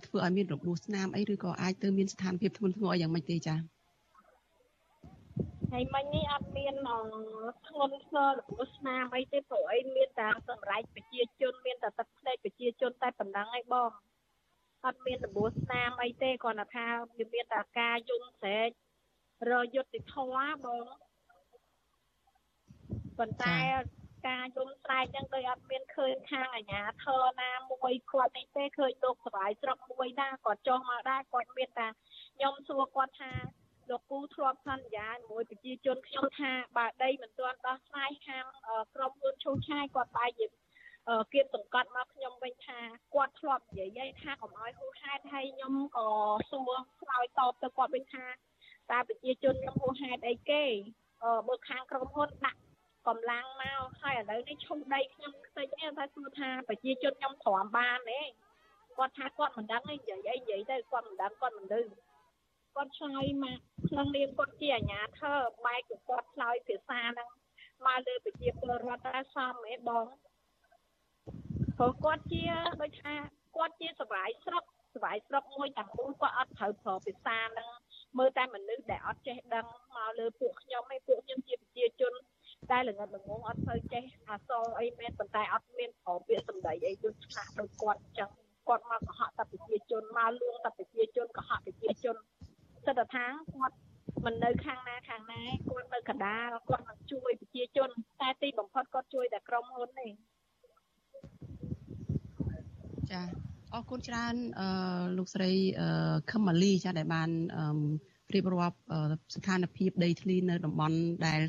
ធ្វើឲ្យមានរបួសស្នាមអីឬក៏អាចទៅមានស្ថានភាពធ្ងន់ធ្ងរយ៉ាងម៉េចទេចាហើយមិញនេះអត់មានធ្ងន់ធ្ងររបួសស្នាមអីទេព្រោះអីមានតែសម្រាប់ប្រជាជនមានតែទឹកភ្នែកប្រជាជនតែប៉ុណ្ណឹងឯងបងអត់មានរបួសស្នាមអីទេគ្រាន់តែថាវាមានតែការយំស្រែក រយុទ្ធធម៌បងប៉ុន្តែការយំស្រែកហ្នឹងដោយអត់មានឃើញខាងអាជ្ញាធរណាមួយគាត់នេះទេឃើញលោកសវាយស្រុកមួយណាគាត់ចុះមកដែរគាត់មានតែខ្ញុំសួរគាត់ថាលោកពូធ្លាប់សន្យាជាមួយប្រជាជនខ្ញុំថាបើដីមិនទាន់ដោះស្រាយខាងក្រុមហ៊ុនឈូឆាយគាត់បែរជាគៀបសង្កត់មកខ្ញុំវិញថាគាត់ធ្លាប់និយាយថាកុំឲ្យហួសហេតុហើយខ្ញុំក៏សួរឆ្លើយតបទៅគាត់វិញថា តើប្រជាជនខ្ញុំហួសហេតុអីគេបើខាងក្រុមហ៊ុនដាក់កម្លាំងមកហើយឥឡូវនេះឈុំដីខ្ញុំខ្ទេចនេះថាសួរថាប្រជាជនខ្ញុំទ្រាំបានទេគាត់ថាគាត់មិនដឹងទេនិយាយអីនិយាយទៅគាត់មិនដឹងគាត់មិនដឹងគាត់ឆ្លើយមកក្នុងនាមគាត់ជាអាជ្ញាធរបែកគាត់ឆ្លើយភាសាហ្នឹងមកលើប្រជាពលរដ្ឋតែសមឯងបងព្រោះគាត់ជាដូចថាគាត់ជាសវាយស្រុកសវាយស្រុកមួយទាំងមូលគាត់អត់ត្រូវប្រើភាសាហ្នឹង មើលតែមនុស្សដែលអត់ចេះដឹងមកលើពួកខ្ញុំឯងពួកខ្ញុំជាប្រជាជនតែល្ងិតល្ងងអត់សូវចេះអសរអីមែនប៉ុន្តែអត់មានប្រើពាក្យសម្ដីអីដូចឆ្លាស់ដូចគាត់អញ្ចឹងគាត់មកកុហកតែប្រជាជនមកលួងតែប្រជាជនកុហកប្រជាជនសិតថាគាត់មិននៅខាងណាខាងណាគាត់នៅកដាលគាត់នឹងជួយប្រជាជនតែទីបំផុតគាត់ជួយតែក្រុមហ៊ុនទេចា អរគុណច្រើនអឺលោកស្រីខឹមម៉ាលីចាដែលបានរៀបរាប់ស្ថានភាពដីធ្លីនៅតំបន់ដែល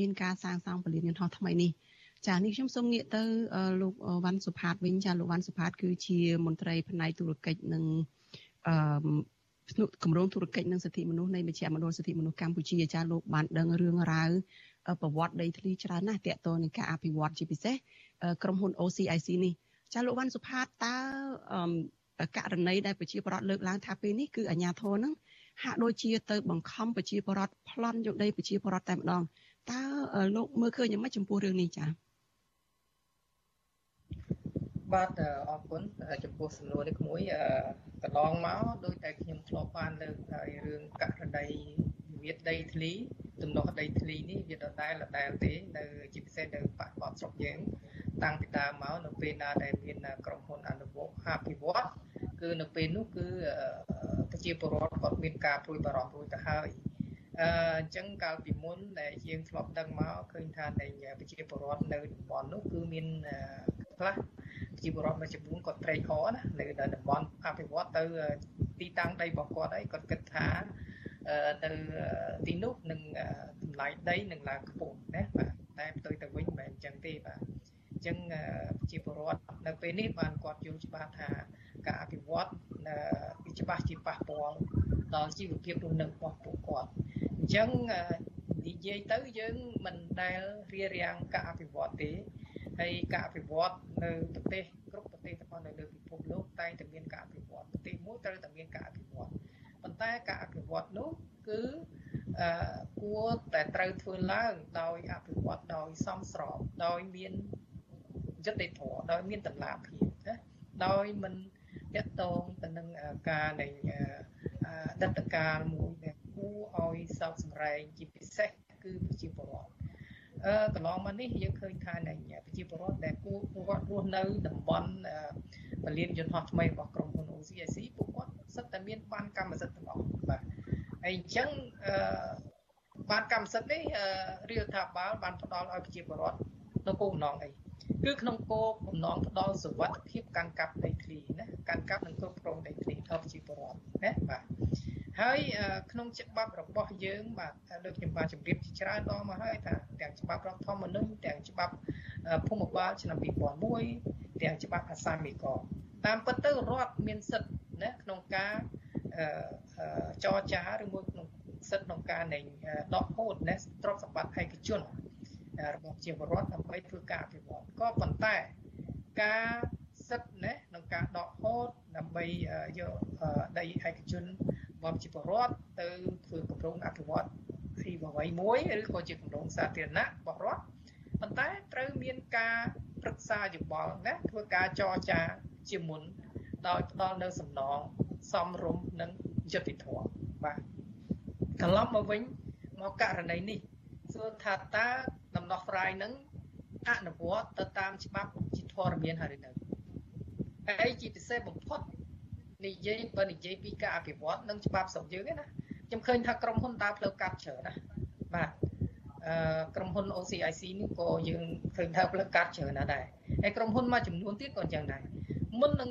មានការសាងសង់ពលានយន្តហោះថ្មីនេះចានេះខ្ញុំសូមងាកទៅលោកវ៉ាន់សុផាតវិញចាលោកវ៉ាន់សុផាត គឺជាមន្ត្រីផ្នែកទូរកិច្ចនិងអឺគម្រោងទូរកិច្ចនិងសិទ្ធិមនុស្សនៃមជ្ឈមណ្ឌលសិទ្ធិមនុស្សកម្ពុជាចាលោកបានដឹងរឿងរ៉ាវប្រវត្តិដីធ្លីច្រើនណាស់ទាក់ទងនឹងការអភិវឌ្ឍជាពិសេសក្រុមហ៊ុន OCIC នេះ ចាលោកវ៉ាន់សុផាតតើករណីដែលប្រជាពលរដ្ឋលើកឡើងថាពេលនេះគឺអាជ្ញាធរនឹងហាក់ដូចជាទៅបង្ខំប្រជាពលរដ្ឋប្លន់យកដីប្រជាពលរដ្ឋតែម្ដងតើលោកមើលឃើញយ៉ាងម៉េចចំពោះរឿងនេះចា៎បាទអរគុណចំពោះសំណួរនេះក្មួយកន្លងមកដោយតែខ្ញុំធ្លាប់បានលើកហើយរឿងករណីវិវាទដីធ្លីទំនាស់ដីធ្លីនេះវាដដែលដដែលទេនៅជាពិសេសនៅបកបតស្រុកយើង តាំងពីដើមមកនៅពេលណាដែលមានក្រុមហ៊ុនអនុវត្តអភិវឌ្ឍគឺនៅពេលនោះគឺប្រជាពលរដ្ឋគាត់មានការព្រួយបារម្ភរួចទៅហើយអញ្ចឹងកាលពីមុនដែលយើងធ្លាប់ដឹងមកឃើញថានៃប្រជាពលរដ្ឋនៅតំបន់នោះគឺមានខ្លះប្រជាពលរដ្ឋមួយចំនួនគាត់ត្រេកអរណានៅតំបន់អភិវឌ្ឍទៅទីតាំងដីរបស់គាត់ហើយគាត់គិតថាទៅទីនោះនឹងតម្លៃដីនឹងឡើងខ្ពស់ណាបាទតែផ្ទុយទៅវិញមិនមែនអញ្ចឹងទេបាទអ ញ្ចឹងប្រជាពលរដ្ឋនៅពេលនេះបានគាត់យល់ច្បាស់ថាការអភិវឌ្ឍវាច្បាស់ជាប៉ះពាល់ដល់ជីវភាពរស់នៅរបស់ពួកគាត់អញ្ចឹងនិយាយទៅយើងមិនដែលរៀបរៀងការអភិវឌ្ឍទេហើយការអភិវឌ្ឍនៅប្រទេសគ្រប់ប្រទេសទាំងអស់នៅលើពិភពលោកតែងតែមានការអភិវឌ្ឍប្រទេសមួយត្រូវតែមានការអភិវឌ្ឍប៉ុន្តែការអភិវឌ្ឍនោះគឺអឺគួរតែត្រូវធ្វើឡើងដោយអភិវឌ្ឍដោយសមស្របដោយមាន យុត្តិធម៌ដោយមានតម្លាភាពណាដោយមិនតកតងទៅនឹងការនៃដិតកាលមួយដែលគួរឲ្យសោកសម្រែងជាពិសេសគឺប្រជាពលរដ្ឋអអឺកន្លងមកនេះយើងឃើញថានៃប្រជាពលរដ្ឋដែលពួកគាត់រស់នៅតំបន់ពលានយន្តហោះថ្មីរបស់ក្រុមហ៊ុន OCIC ពួកគាត់សិតតែមានបានកម្មសិទ្ធិទាំងអស់បាទហើយអញ្ចឹងអឺបានកម្មសិទ្ធិនេះរាជរដ្ឋាភិបាលបានផ្ដល់ឲ្យប្រជាពលរដ្ឋនៅគោលបំណងអី គឺក្នុងគោលបំណងផ្ដល់សុវត្ថិភាពកាន់កាប់ដីធ្លីណាកាន់កាប់និងគ្រប់គ្រងដីធ្លីដល់ប្រជាពលរដ្ឋណាបាទហើយក្នុងច្បាប់របស់យើងបាទដូចខ្ញុំបានជម្រាបជាច្រើនដងមកហើយថាទាំងច្បាប់រដ្ឋធម្មនុញ្ញទាំងច្បាប់ភូមិបាលឆ្នាំ2001ទាំងច្បាប់អាសាមីកតាមពិតទៅរដ្ឋមានសិទ្ធិណាក្នុងការចរចាឬមួយក្នុងសិទ្ធិក្នុងការនៃដកហូតណាទ្រព្យសម្បត្តិឯកជន របស់ជាពលរដ្ឋដើម្បីធ្វើការអភិវឌ្ឍក៏ប៉ុន្តែការសិទ្ធិណាក្នុងការដកហូតដើម្បីយកដីឯកជនរបស់ជាពលរដ្ឋទៅធ្វើគម្រោងអភិវឌ្ឍទីអ្វីមួយឬក៏ជាគម្រោងសាធារណៈរបស់រដ្ឋប៉ុន្តែត្រូវមានការប្រឹក្សាយោបល់ណាធ្វើការចរចាជាមុនដោយផ្ដល់នៅសំណងសមរម្យនិងយុត្តិធម៌បាទត្រឡប់មកវិញមកករណីនេះសួរថាតើ ដំណោះស្រាយនឹងអនុវត្តទៅតាមច្បាប់ជាធរមានហើយនៅហើយជាពិសេសបំផុតនិយាយបើនិយាយពីការអភិវឌ្ឍនិងច្បាប់ស្រុកយើងណាខ្ញុំឃើញថាក្រុមហ៊ុនដើរផ្លូវកាត់ច្រើនណាបាទអឺក្រុមហ៊ុន OCIC នេះក៏យើងឃើញថាផ្លូវកាត់ច្រើនណាស់ដែរហើយក្រុមហ៊ុនមួយចំនួនទៀតក៏អញ្ចឹងដែរមុននឹង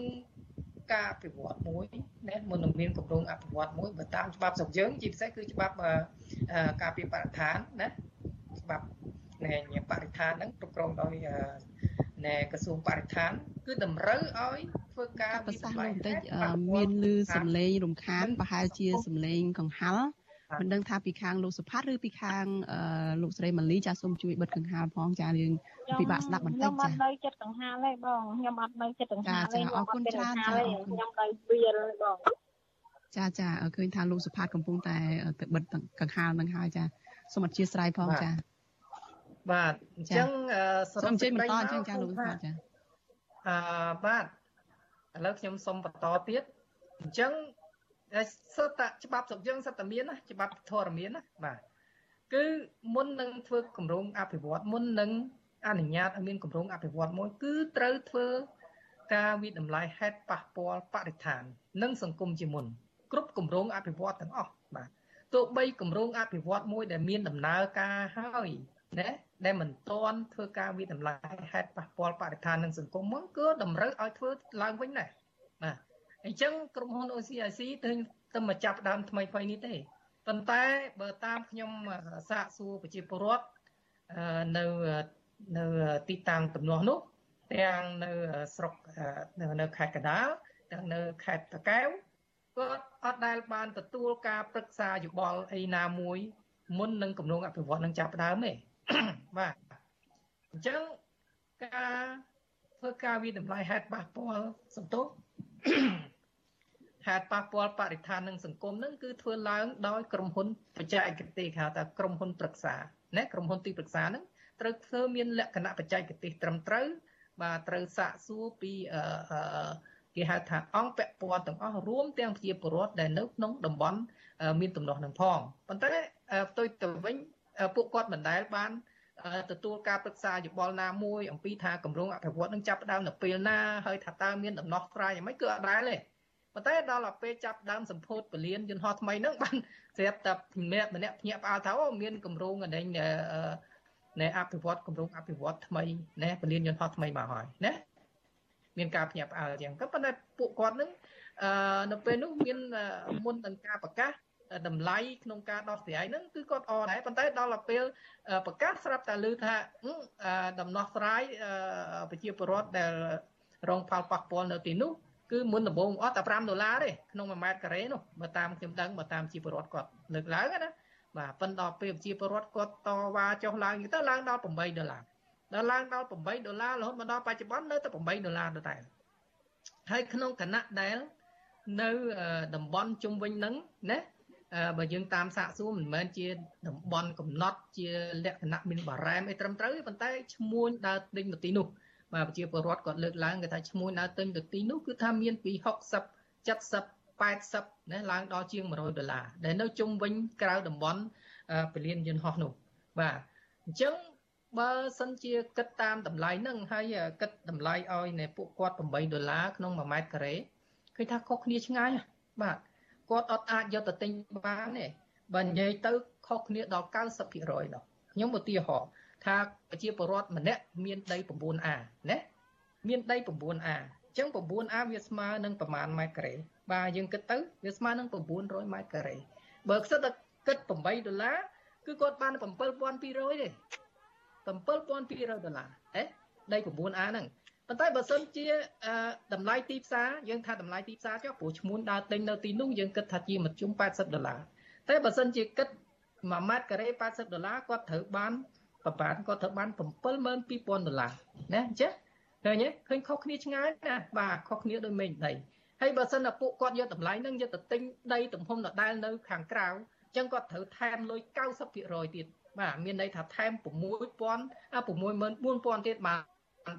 ការអភិវឌ្ឍមួយណាមុននឹងមានគម្រោងអភិវឌ្ឍមួយបើតាមច្បាប់ស្រុកយើងជាពិសេសគឺច្បាប់ការពីបរិស្ថានណាច្បាប់ នៃបរិស្ថានហ្នឹងគ្រប់គ្រងដោយនៃក្រសួងបរិស្ថាន គឺតម្រូវឲ្យធ្វើការវិសាបន្តិចមានលឺសំឡេងរំខានប្រហែលជាសំឡេងកង្ហល់មិនដឹងថាពីខាងលោកសុផាត់ឬពីខាងលោកស្រីម៉ាលីចាសូមជួយបិទកង្ហាលផងចាយើងពិបាកស្ដាប់បន្តិចចាខ្ញុំអត់នៅចិត្តកង្ហាលទេបងខ្ញុំអត់នៅចិត្តកង្ហាលទេចាអរគុណច្រើនចាខ្ញុំនៅវាលបងចាចាឃើញថាលោកសុផាតកំពុងតែទៅបិទកង្ហាលនឹងហើយចាសូមអធិស្ឋានផងចា បាទអញ្ចឹងសរុបសេចក្តីមកអញ្ចឹងចាលោកសុផាតចាអឺបាទឥឡូវខ្ញុំសូមបន្តទៀតអញ្ចឹងសិតតច្បាប់ស្រុកយើងសិតតែមានណាច្បាប់ធរមានណាបាទគឺមុននឹងធ្វើគម្រោងអភិវឌ្ឍមុននឹងអនុញ្ញាតឲ្យមានគម្រោងអភិវឌ្ឍមួយគឺត្រូវធ្វើការវិតម្លៃហេតុប៉ះពាល់បរិស្ថាន និងសង្គមជាមុនគ្រប់គម្រោងអភិវឌ្ឍទាំងអស់បាទទោះបីគម្រោងអភិវឌ្ឍមួយដែលមានដំណើរការហើយណា ដែលមិនទាន់ធ្វើការវិតម្លៃហេតុប៉ះពាល់បរិស្ថាននិងសង្គមមកគឺតម្រូវឲ្យធ្វើឡើងវិញដែរបាទអញ្ចឹងក្រុមហ៊ុន OCIC ទៅទៅមកចាប់ដើមថ្មីថ្មីនេះទេប៉ុន្តែបើតាមខ្ញុំសាកសួរប្រជាពលរដ្ឋនៅនៅទីតាំងទំនាស់នោះទាំងនៅស្រុកនៅខេត្តកណ្ដាលទាំងនៅខេត្តតាកែវគាត់អត់ដែលបានទទួលការប្រឹក្សាយោបល់អីណាមួយមុននឹងគម្រោងអភិវឌ្ឍនឹងចាប់ផ្ដើមទេ បាទអញ្ចឹងការធ្វើការវិតម្លៃហេតុប៉ះពាល់សន្ទុះហេតុប៉ះពាល់បរិស្ថាននិងសង្គមនឹងគឺធ្វើឡើងដោយក្រុមហ៊ុនបច្ចេកទេសគេហៅថាក្រុមហ៊ុនប្រឹក្សាណាក្រុមហ៊ុនទីប្រឹក្សានឹងត្រូវធ្វើមានលក្ខណៈបច្ចេកទេសត្រឹមត្រូវបាទត្រូវសាកសួរពីអឺគេហៅថាអង្គពាក់ព័ន្ធទាំងអស់រួមទាំងប្រជាពលរដ្ឋដែលនៅក្នុងតំបន់មានទំនាស់នឹងផងប៉ុន្តែផ្ទុយទៅវិញ ពួកគាត់មិនដែលបានទទួលការប្រឹក្សាយោបល់ណាមួយអំពីថាគម្រោងអភិវឌ្ឍនឹងចាប់ផ្ដើមនៅពេលណាហើយថាតើមានដំណោះស្រាយយ៉ាងម៉េចគឺអត់ដែលទេប៉ុន្តែដល់ទៅពេលចាប់ដើមសម្ពោធពលានយន្តហោះថ្មីហ្នឹងបានស្រាប់តែម្នាក់ម្នាក់ភ្ញាក់ផ្អើលថាអូមានគម្រោងអីនៃអភិវឌ្ឍគម្រោងអភិវឌ្ឍថ្មីណាពលានយន្តហោះថ្មីមកហើយណាមានការភ្ញាក់ផ្អើលអញ្ចឹងក៏ប៉ុន្តែពួកគាត់នឹងអឺនៅពេលនោះមានមុននឹងការប្រកាស តម្លៃក្នុងការដោះស្រាយហ្នឹងគឺគាត់អដែរប៉ុន្តែដល់ទៅពេលប្រកាសស្រាប់តែឮថាដំណោះស្រាយប្រជាពលរដ្ឋដែលរងផលប៉ះពាល់នៅទីនោះគឺមុនដំបូងអត់តែ5ដុល្លារទេក្នុង1ម៉ែត្រការ៉េនោះបើតាមខ្ញុំដឹងបើតាមជាពលរដ្ឋគាត់លើកឡើងណាបាទប៉ុន្តែដល់ពេលជាពលរដ្ឋគាត់តវ៉ាចុះឡើងទៅឡើងដល់8ដុល្លារដល់ឡើងដល់8ដុល្លាររហូតមកដល់បច្ចុប្បន្ននៅតែ8ដុល្លារទៅតែហើយក្នុងគណៈដែលនៅតំបន់ជុំវិញហ្នឹងណា បើយើងតាមសាកសួរមិនមែនជាតំបន់កំណត់ជាលក្ខណៈមានបារ៉ែមអីត្រឹមត្រូវទេប៉ុន្តែឈ្មោះដើរទិញទៅទីនោះបាទប្រជាពលរដ្ឋគាត់លើកឡើងគេថាឈ្មោះដើរទិញទៅទីនោះគឺថាមានពី60 70 80ណាឡើងដល់ជាង100ដុល្លារដែលនៅជុំវិញក្រៅតំបន់ពលានយន្តហោះនោះបាទអញ្ចឹងបើសិនជាគិតតាមតម្លៃហ្នឹងហើយគិតតម្លៃឲ្យនៅពួកគាត់8ដុល្លារក្នុង1ម៉ែត្រការ៉េឃើញថាខុសគ្នាឆ្ងាយបាទ គាត់អត់អាចយកទៅទិញបានទេបើនិយាយទៅខុសគ្នាដល់90%ដល់ខ្ញុំឧទាហរណ៍ថាប្រជាពលរដ្ឋម្នាក់មានដី 9A ណាមានដី 9A អញ្ចឹង 9A វាស្មើនឹងប្រមាណម៉ែត្រការ៉េបាទយើងគិតទៅវាស្មើនឹង900ម៉ែត្រការ៉េបើខ្សិតតែគិត8ដុល្លារគឺគាត់បាន7200ទេ7200ដុល្លារហ៎ដី 9A ហ្នឹង ប៉ុន្តែបើសិនជាតម្លៃទីផ្សារយើងថាតម្លៃទីផ្សារចុះព្រោះឈ្មួញដើរទិញនៅទីនោះយើងគិតថាជាមធ្យម80ដុល្លារតែបើសិនជាគិត1ម៉ែត្រការ៉េ80ដុល្លារគាត់ត្រូវបានប្រហែលគាត់ត្រូវបាន72000ដុល្លារណាអញ្ចឹងឃើញទេឃើញខុសគ្នាឆ្ងាយណាបាទខុសគ្នាដោយមេឃដីហើយបើសិនតែពួកគាត់យកតម្លៃហ្នឹងយកទៅទិញដីទំហំដដែលនៅខាងក្រៅអញ្ចឹងគាត់ត្រូវថែមលុយ90%ទៀតបាទមានន័យថាថែម6000អា64000ទៀតបាទ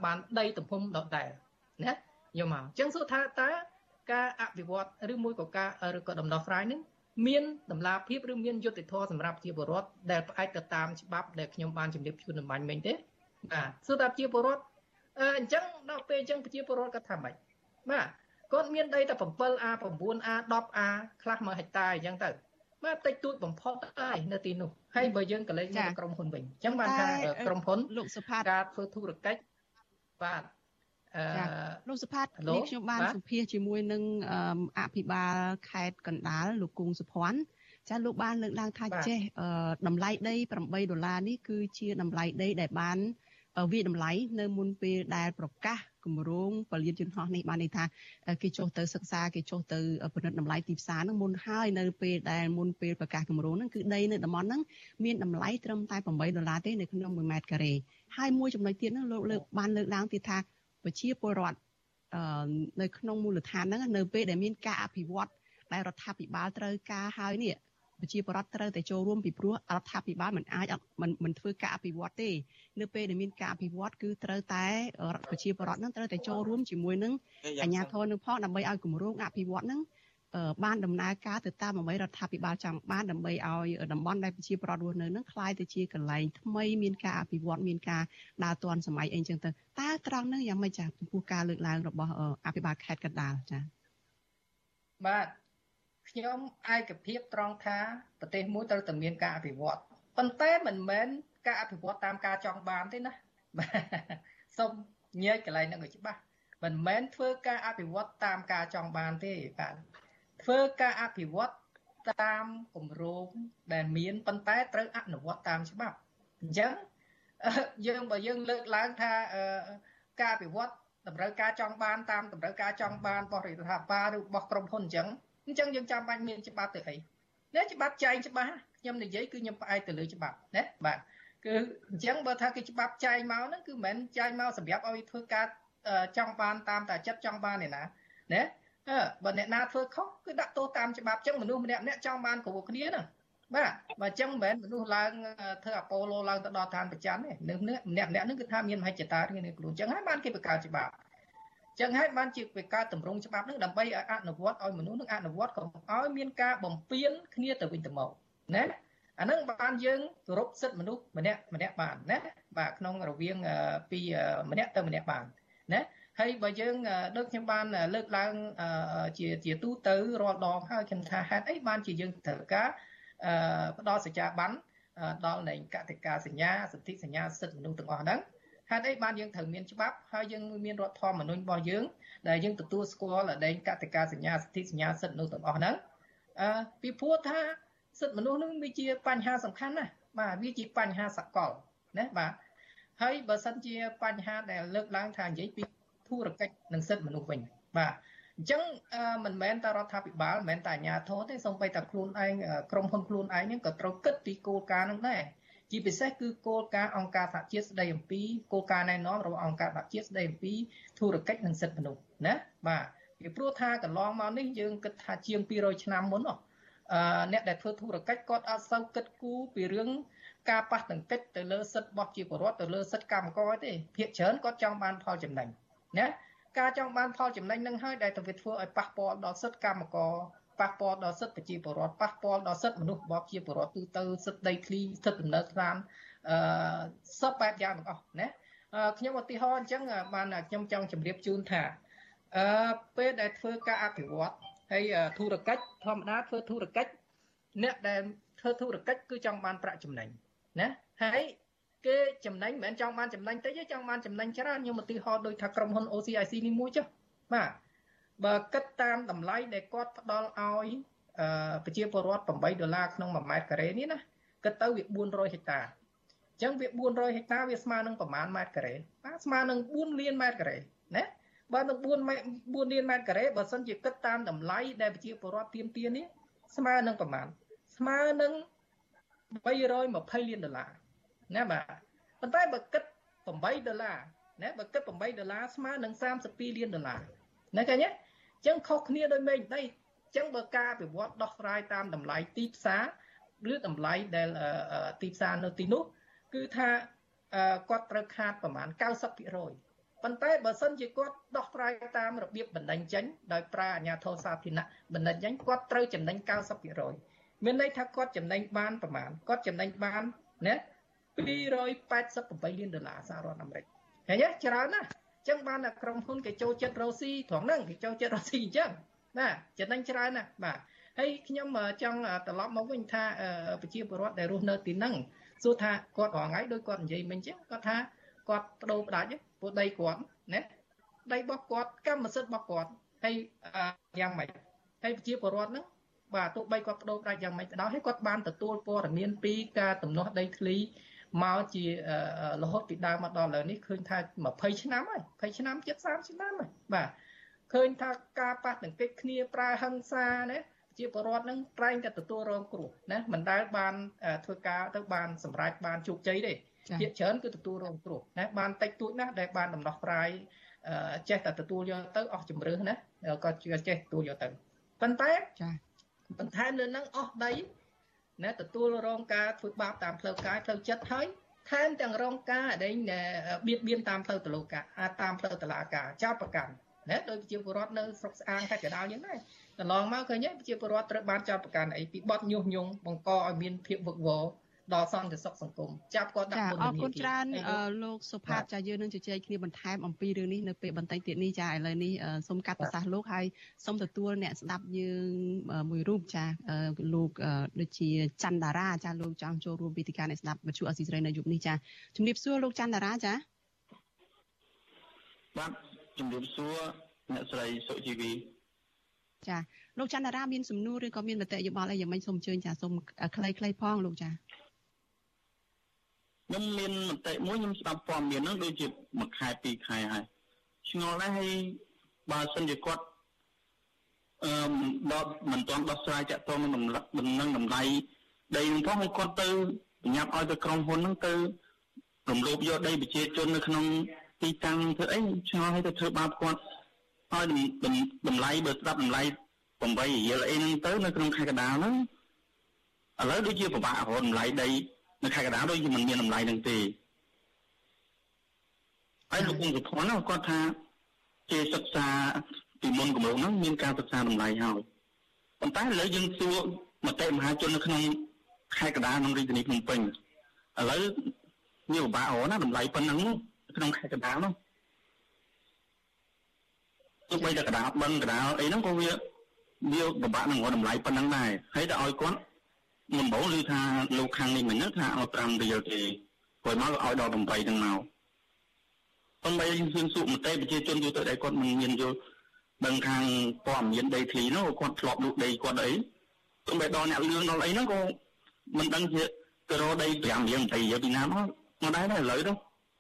បានដីទំហំដដែលណាយកមកអញ្ចឹងសួរថាតើការអភិវឌ្ឍឬមួយក៏ការឬក៏ដំណោះស្រាយនឹងមានតម្លាភាពឬមានយុត្តិធម៌សម្រាប់ជាពលរដ្ឋដែលផ្អែកទៅតាមច្បាប់ដែលខ្ញុំបានជម្រាបជូនអំបញ្ញមិញទេបាទសួរថាជាពលរដ្ឋអញ្ចឹងដល់ពេលអញ្ចឹងប្រជាពលរដ្ឋគាត់ថាម៉េចបាទគាត់មានដីតែ 7A 9A 10A ខ្លះ1ហិកតាអញ្ចឹងទៅបាទតិចតួចបំផុតហើយនៅទីនោះហើយបើយើងក៏លេចមកក្រុមហ៊ុនវិញអញ្ចឹងបានថាក្រុមហ៊ុនលោកសុផាតការធ្វើធុរកិច្ច បាទអឺលោកសុផាតនេះខ្ញុំបានសម្ភាសជាមួយនឹងអភិបាលខេត្តកណ្ដាលលោកគង់សុភ័ណ្ឌចាលោកបានលើកឡើងថាចេះតម្លៃដី8ដុល្លារនេះគឺជាតម្លៃដីដែលបានវាតម្លៃនៅមុនពេលដែលប្រកាស គម្រោងពលានយន្តហោះនេះបានន័យថាគេចុះទៅសិក្សាគេចុះទៅពិនិត្យតម្លៃទីផ្សារហ្នឹងមុនហើយនៅពេលដែលមុនពេលប្រកាសគម្រោងហ្នឹងគឺដីនៅតំបន់ហ្នឹងមានតម្លៃត្រឹមតែ8ដុល្លារទេនៅក្នុង1ម៉ែត្រការ៉េហើយមួយចំណុចទៀតហ្នឹងលោកលើកបានលើកឡើងទៀតថាប្រជាពលរដ្ឋនៅក្នុងមូលដ្ឋានហ្នឹងនៅពេលដែលមានការអភិវឌ្ឍដែលរដ្ឋាភិបាលត្រូវការហើយនេះ ប្រជាពលរដ្ឋត្រូវតែចូលរួមពីព្រោះរដ្ឋាភិបាលមិនអាចមិនមិនធ្វើការអភិវឌ្ឍទេនៅពេលដែលមានការអភិវឌ្ឍគឺត្រូវតែប្រជាពលរដ្ឋនឹងត្រូវតែចូលរួមជាមួយនឹងអាជ្ញាធរនឹងផងដើម្បីឲ្យគម្រោងអភិវឌ្ឍនឹងបានដំណើរការទៅតាមអ្វីរដ្ឋាភិបាលចង់បានដើម្បីឲ្យតំបន់ដែលប្រជាពលរដ្ឋរស់នៅនឹងคล้ายទៅជាកន្លែងថ្មីមានការអភិវឌ្ឍមានការដើរទាន់សម័យអីចឹងទៅតើត្រង់នឹងយ៉ាងម៉េចចាចំពោះការលើកឡើងរបស់អភិបាលខេត្តកណ្ដាលចាបាទ ខ្ញុំឯកភាពត្រង់ថាប្រទេសមួយត្រូវតែមានការអភិវឌ្ឍប៉ុន្តែមិនមែនការអភិវឌ្ឍតាមការចង់បានទេណាបាទសូមញែកកន្លែងហ្នឹងឲ្យច្បាស់មិនមែនធ្វើការអភិវឌ្ឍតាមការចង់បានទេបាទធ្វើការអភិវឌ្ឍតាមគម្រោងដែលមានប៉ុន្តែត្រូវអនុវត្តតាមច្បាប់អញ្ចឹងយើងបើយើងលើកឡើងថាការអភិវឌ្ឍតម្រូវការចង់បានតាមតម្រូវការចង់បានរបស់រដ្ឋាភិបាលឬរបស់ក្រុមហ៊ុនអញ្ចឹង អញ្ចឹងយើងចាំបាច់មានច្បាប់ទៅអីណាច្បាប់ចែងច្បាស់ខ្ញុំនិយាយគឺខ្ញុំផ្អែកទៅលើច្បាប់ណាបាទគឺអញ្ចឹងបើថាគេច្បាប់ចែងមកហ្នឹងគឺមិនមែនចែងមកសម្រាប់ឲ្យធ្វើការចង់បានតាមតែចិត្តចង់បានទេណាណាអឺបើអ្នកណាធ្វើខុសគឺដាក់ទោសតាមច្បាប់អញ្ចឹងមនុស្សម្នាក់ម្នាក់ចង់បានគ្រប់គ្នាហ្នឹងបាទបើអញ្ចឹងមិនមែនមនុស្សឡើងធ្វើអប៉ូឡូឡើងទៅដល់ឋានប្រច័នទេនឹងម្នាក់ម្នាក់ហ្នឹងគឺថាមានមហិច្ឆតាគ្នាខ្លួនអញ្ចឹងហើយបានគេបង្កើតច្បាប់ ចឹងហើយបានជាវាកើតតម្រង់ច្បាប់នឹងដើម្បីឲ្យអនុវត្តឲ្យមនុស្សនឹងអនុវត្តកុំឲ្យមានការបំពានគ្នាទៅវិញទៅមកណាអានឹងបានយើងគោរពសិទ្ធិមនុស្សម្នាក់ម្នាក់បានណាបាទក្នុងរវាងពីម្នាក់ទៅម្នាក់បានណាហើយបើយើងដូចខ្ញុំបានលើកឡើងជាជាទូទៅរាល់ដងហើយខ្ញុំថាហេតុអីបានជាយើងត្រូវការផ្ដល់សច្ចាប័នដល់នៃកតិកាសញ្ញាសន្ធិសញ្ញាសិទ្ធិមនុស្សទាំងអស់ហ្នឹង ហេតុអីបានយើងត្រូវមានច្បាប់ហើយយើងមានរដ្ឋធម្មនុញ្ញរបស់យើងដែលយើងទទួលស្គាល់ដែនកតិកាសញ្ញាសិទ្ធិសញ្ញាសិទ្ធិមនុស្សទាំងអស់ហ្នឹងអឺពីព្រោះថាសិទ្ធិមនុស្សនឹងវាជាបញ្ហាសំខាន់ណាស់បាទវាជាបញ្ហាសកលណាបាទហើយបើសិនជាបញ្ហាដែលលើកឡើងថានិយាយពីធុរកិច្ចនិងសិទ្ធិមនុស្សវិញបាទអញ្ចឹងមិនមែនតែរដ្ឋាភិបាលមិនមែនតែអាជ្ញាធរទេសូម្បីតែខ្លួនឯងក្រុមហ៊ុនខ្លួនឯងហ្នឹងក៏ត្រូវគិតពីគោលការណ៍ហ្នឹងដែរ ជាពិសេសគឺគោលការណ៍អង្គការសហជាតិស្តីអំពីគោលការណ៍ណែនាំរបស់អង្គការសហជាតិស្តីអំពីធុរកិច្ចនិងសិទ្ធិមនុស្សណាបាទពីព្រោះថាកន្លងមកនេះយើងគិតថាជាង200ឆ្នាំមុនអឺអ្នកដែលធ្វើធុរកិច្ចគាត់អត់សូវគិតគូរពីរឿងការប៉ះទង្គិចទៅលើសិទ្ធិរបស់ជាពលរដ្ឋទៅលើសិទ្ធិកម្មករទេភាគច្រើនគាត់ចង់បានផលចំណេញណាការចង់បានផលចំណេញនឹងហើយដែលទៅវាធ្វើឲ្យប៉ះពាល់ដល់សិទ្ធិកម្មករ ប៉ះពាល់ដល់សិទ្ធិប្រជាពលរដ្ឋប៉ះពាល់ដល់សិទ្ធិមនុស្សរបស់ជាពលរដ្ឋទូទៅសិទ្ធិដីធ្លីសិទ្ធិដំណើរស្ថានអឺសពបែបយ៉ាងទាំងអស់ណាខ្ញុំឧទាហរណ៍អញ្ចឹងបានខ្ញុំចង់ជម្រាបជូនថាអឺពេលដែលធ្វើការអភិវឌ្ឍហើយធុរកិច្ចធម្មតាធ្វើធុរកិច្ចអ្នកដែលធ្វើធុរកិច្ចគឺចង់បានប្រាក់ចំណេញណាហើយគេចំណេញមិនមែនចង់បានចំណេញតិចទេចង់បានចំណេញច្រើនខ្ញុំឧទាហរណ៍ដូចថាក្រុមហ៊ុន OCIC នេះមួយចុះបាទ បើគិតតាមតម្លៃដែលគាត់ផ្ដល់ឲ្យប្រជាពលរដ្ឋ8ដុល្លារក្នុង1ម៉ែត្រការ៉េនេះណាគិតទៅវា400ហិកតាអញ្ចឹងវា400ហិកតាវាស្មើនឹងប្រមាណម៉ែត្រការ៉េបាទស្មើនឹង4លានម៉ែត្រការ៉េណាបើនឹង4ម៉ែ4លានម៉ែត្រការ៉េបើសិនជាគិតតាមតម្លៃដែលប្រជាពលរដ្ឋទៀមទានេះស្មើនឹងប្រមាណស្មើនឹង320លានដុល្លារណាបាទប៉ុន្តែបើគិត8ដុល្លារណាបើគិត8ដុល្លារស្មើនឹង32លានដុល្លារណាឃើញទេអញ្ចឹងខុសគ្នាដោយមេឃដីអញ្ចឹងបើការអភិវឌ្ឍដោះស្រាយតាមតម្លៃទីផ្សារឬតម្លៃដែលទីផ្សារនៅទីនោះគឺថាគាត់ត្រូវខាតប្រមាណ90%ប៉ុន្តែបើសិនជាគាត់ដោះស្រាយតាមរបៀបបណ្ដឹងចេញដោយប្រើអាជ្ញាធរសាធារណៈបណ្ដឹងចេញគាត់ត្រូវចំណេញ90%មានន័យថាគាត់ចំណេញបានប្រមាណគាត់ចំណេញបានណា288លានដុល្លារសហរដ្ឋអាមេរិកឃើញទេច្រើនណាស់អញ្ចឹងបានតែក្រុមហ៊ុនគេចូលចិត្តរ៉ូស៊ីត្រង់ហ្នឹងគេចូលចិត្តរ៉ូស៊ីអញ្ចឹងណាចំណេញច្រើនណាស់បាទហើយខ្ញុំចង់ត្រឡប់មកវិញថាប្រជាពលរដ្ឋដែលរស់នៅទីហ្នឹងសួរថាគាត់រងថ្ងៃដោយគាត់និយាយមិញចឹងគាត់ថាគាត់បដូរផ្ដាច់ពួកដីគាត់ណាដីរបស់គាត់កម្មសិទ្ធិរបស់គាត់ហើយយ៉ាងម៉េចហើយប្រជាពលរដ្ឋហ្នឹងបាទទោះបីគាត់បដូរផ្ដាច់យ៉ាងម៉េចក៏ដោយហើយគាត់បានទទួលព័ត៌មានពីការទំនាស់ដីធ្លី មកជារហូតពីដើមមកដល់ឥឡូវនេះឃើញថា20ឆ្នាំហើយ20ឆ្នាំជិត30ឆ្នាំហើយបាទឃើញថាការប៉ះទង្គិចគ្នាប្រើហិង្សាណាជាបរដ្ឋនឹងត្រែងតែទទួលរងគ្រោះណាមិនដែលបានធ្វើការទៅបានសម្រេចបានជោគជ័យទេជាច្រើនគឺទទួលរងគ្រោះណាបានតិចតួចណាស់ដែលបានដំណោះស្រាយចេះតែទទួលយកទៅអស់ជំរឿសណាក៏ចេះទទួលយកទៅប៉ុន្តែចាបន្ថែមលើនឹងអស់ដី ណាទទួលរងការធ្វើបាបតាមផ្លូវកាយផ្លូវចិត្តហើយថែមទាំងរងការបៀតបៀនតាមផ្លូវតឡូកាតាមផ្លូវតឡាការចោតប្រកាន់ណាដោយប្រជាពលរដ្ឋនៅស្រុកស្អាងខេត្តកណ្ដាលយ៉ាងដែរកន្លងមកឃើញប្រជាពលរដ្ឋត្រូវបានចោទប្រកាន់អីពីបទញុះញង់បង្កឲ្យមានភាពវឹកវរ ដល់សន្តិសុខសង្គមចាប់គាត់ដាក់ពន្ធនាគារអរគុណច្រើនលោកសុផាតចាយើងនឹងជជែកគ្នាបន្ថែមអំពីរឿងនេះនៅពេលបន្តិចទៀតនេះចាឥឡូវនេះសូមកាត់ប្រសាសន៍លោកហើយសូមទទួលអ្នកស្ដាប់យើងមួយរូបចាលោកដូចជាច័ន្ទតារាចាលោកចង់ចូលរួមពីទីការអ្នកស្ដាប់វិទ្យុអស៊ីសេរីនៅយុគនេះចាជំរាបសួរលោកច័ន្ទតារាចាបាទជំរាបសួរអ្នកស្រីសុជីវីចាលោកច័ន្ទរាមានសំណួរឬក៏មានមតិយោបល់អីយ៉ាងម៉េចសូមអញ្ជើញចាសូមខ្លីៗផងលោកចា ខ្ញុំមានមតិមួយខ្ញុំស្ដាប់ព័ត៌មានហ្នឹងដូចជាមួយខែពីរខែហើយឆ្ងល់ដែរហើយបើសិនជាគាត់អឺដល់មិនទាន់ដោះស្រាយចាក់តងនឹងដំណឹងតម្លៃដីនឹងផងហើយគាត់ទៅបញ្ញាប់ឲ្យទៅក្រុមហ៊ុនហ្នឹងទៅរំលោភយកដីប្រជាជននៅក្នុងទីតាំងធ្វើអីឆ្ងល់ឲ្យទៅធ្វើបាបគាត់ឲ្យតម្លៃបើស្ដាប់តម្លៃ8រៀលអីហ្នឹងទៅនៅក្នុងខេត្តកណ្ដាលហ្នឹងឥឡូវដូចជាពិបាករកតម្លៃដី នៅខេត្តកណ្ដាលដូចជាមិនមានតម្លៃហ្នឹងទេហើយលោកអង្គសុខនគាត់ថាជាសិក្សាពីមុនគម្រោងហ្នឹងមានការសិក្សាតម្លៃហើយប៉ុន្តែឥឡូវយើងសួរមតិមហាជននៅក្នុងខេត្តកណ្ដាលក្នុងរាជធានីភ្នំពេញឥឡូវវាពិបាករកណាតម្លៃប៉ុណ្ណឹងក្នុងខេត្តកណ្ដាលនោះទោះបីតែកដាលបឹងកដាលអីហ្នឹងក៏វាវាពិបាកនឹងរកតម្លៃប៉ុណ្ណឹងដែរហើយតែឲ្យគាត់ ដំបូងឮថាលោកខាងនេះមិញថាឲ្យ5រៀលទេព្រោះមកឲ្យដល់8ហ្នឹងមកប៉ុន្តែយើងសួរសុមតិប្រជាជនទូទៅដែលគាត់មិនមានយល់ដឹងខាងព័ត៌មានដីធ្លីនោះគាត់ធ្លាប់លក់ដីគាត់អីទោះបីដល់អ្នកលឿងដល់អីហ្នឹងក៏មិនដឹងជាទៅរកដី5រៀល8រៀលពីណាមកមកដែរឥឡូវទៅ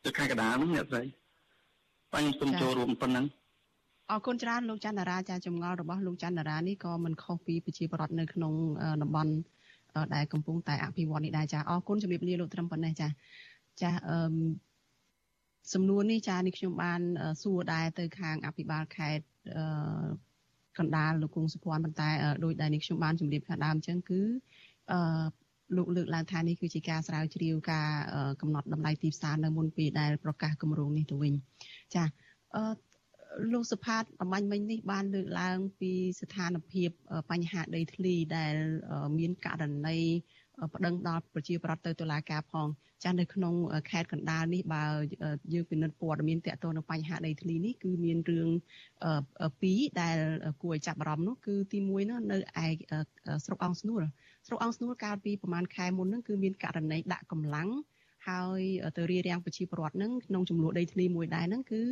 ទៅខេត្តកណ្ដាលហ្នឹងអ្នកស្រីបាញ់ខ្ញុំចូលរួមប៉ុណ្ណឹងអរគុណច្រើនលោកច័ន្ទរាចាចម្ងល់របស់លោកច័ន្ទរានេះក៏មិនខុសពីប្រជាពលរដ្ឋនៅក្នុងតំបន់ ដែលកំពុងតែអភិវឌ្ឍនេះដែរចាអរគុណជំរាបលាលោកត្រឹមប៉ុណ្ណេះចាចាអឺសំណួរនេះចានេះខ្ញុំបានសួរដែរទៅខាងអភិបាលខេត្តអឺកណ្ដាលលោកគង់សុភ័ណ្ឌប៉ុន្តែដោយដែលនេះខ្ញុំបានជម្រាបខាងដើមអញ្ចឹងគឺអឺលោកលើកឡើងថានេះគឺជាការស្រាវជ្រាវការកំណត់តម្លៃទីផ្សារនៅមុនពេលដែលប្រកាសគម្រោងនេះទៅវិញចាអឺ លោកសុផាតអំបញ្ញមិញនេះបានលើកឡើងពីស្ថានភាពបញ្ហាដីធ្លីដែលមានករណីប្តឹងដល់ប្រជាប្រដ្ឋទៅតុលាការផងចាស់នៅក្នុងខេត្តកណ្ដាលនេះបើយើងពិនិត្យព័ត៌មានតកតនៅបញ្ហាដីធ្លីនេះគឺមានរឿងពីរដែលគួរឲ្យចាប់អារម្មណ៍នោះគឺទី1នោះនៅឯស្រុកអង្គស្នួលស្រុកអង្គស្នួលកាលពីប្រហែលខែមុនហ្នឹងគឺមានករណីដាក់កម្លាំងហើយទៅរៀបរៀងប្រជាពលរដ្ឋហ្នឹងក្នុងចំនួនដីធ្លីមួយដែរហ្នឹងគឺ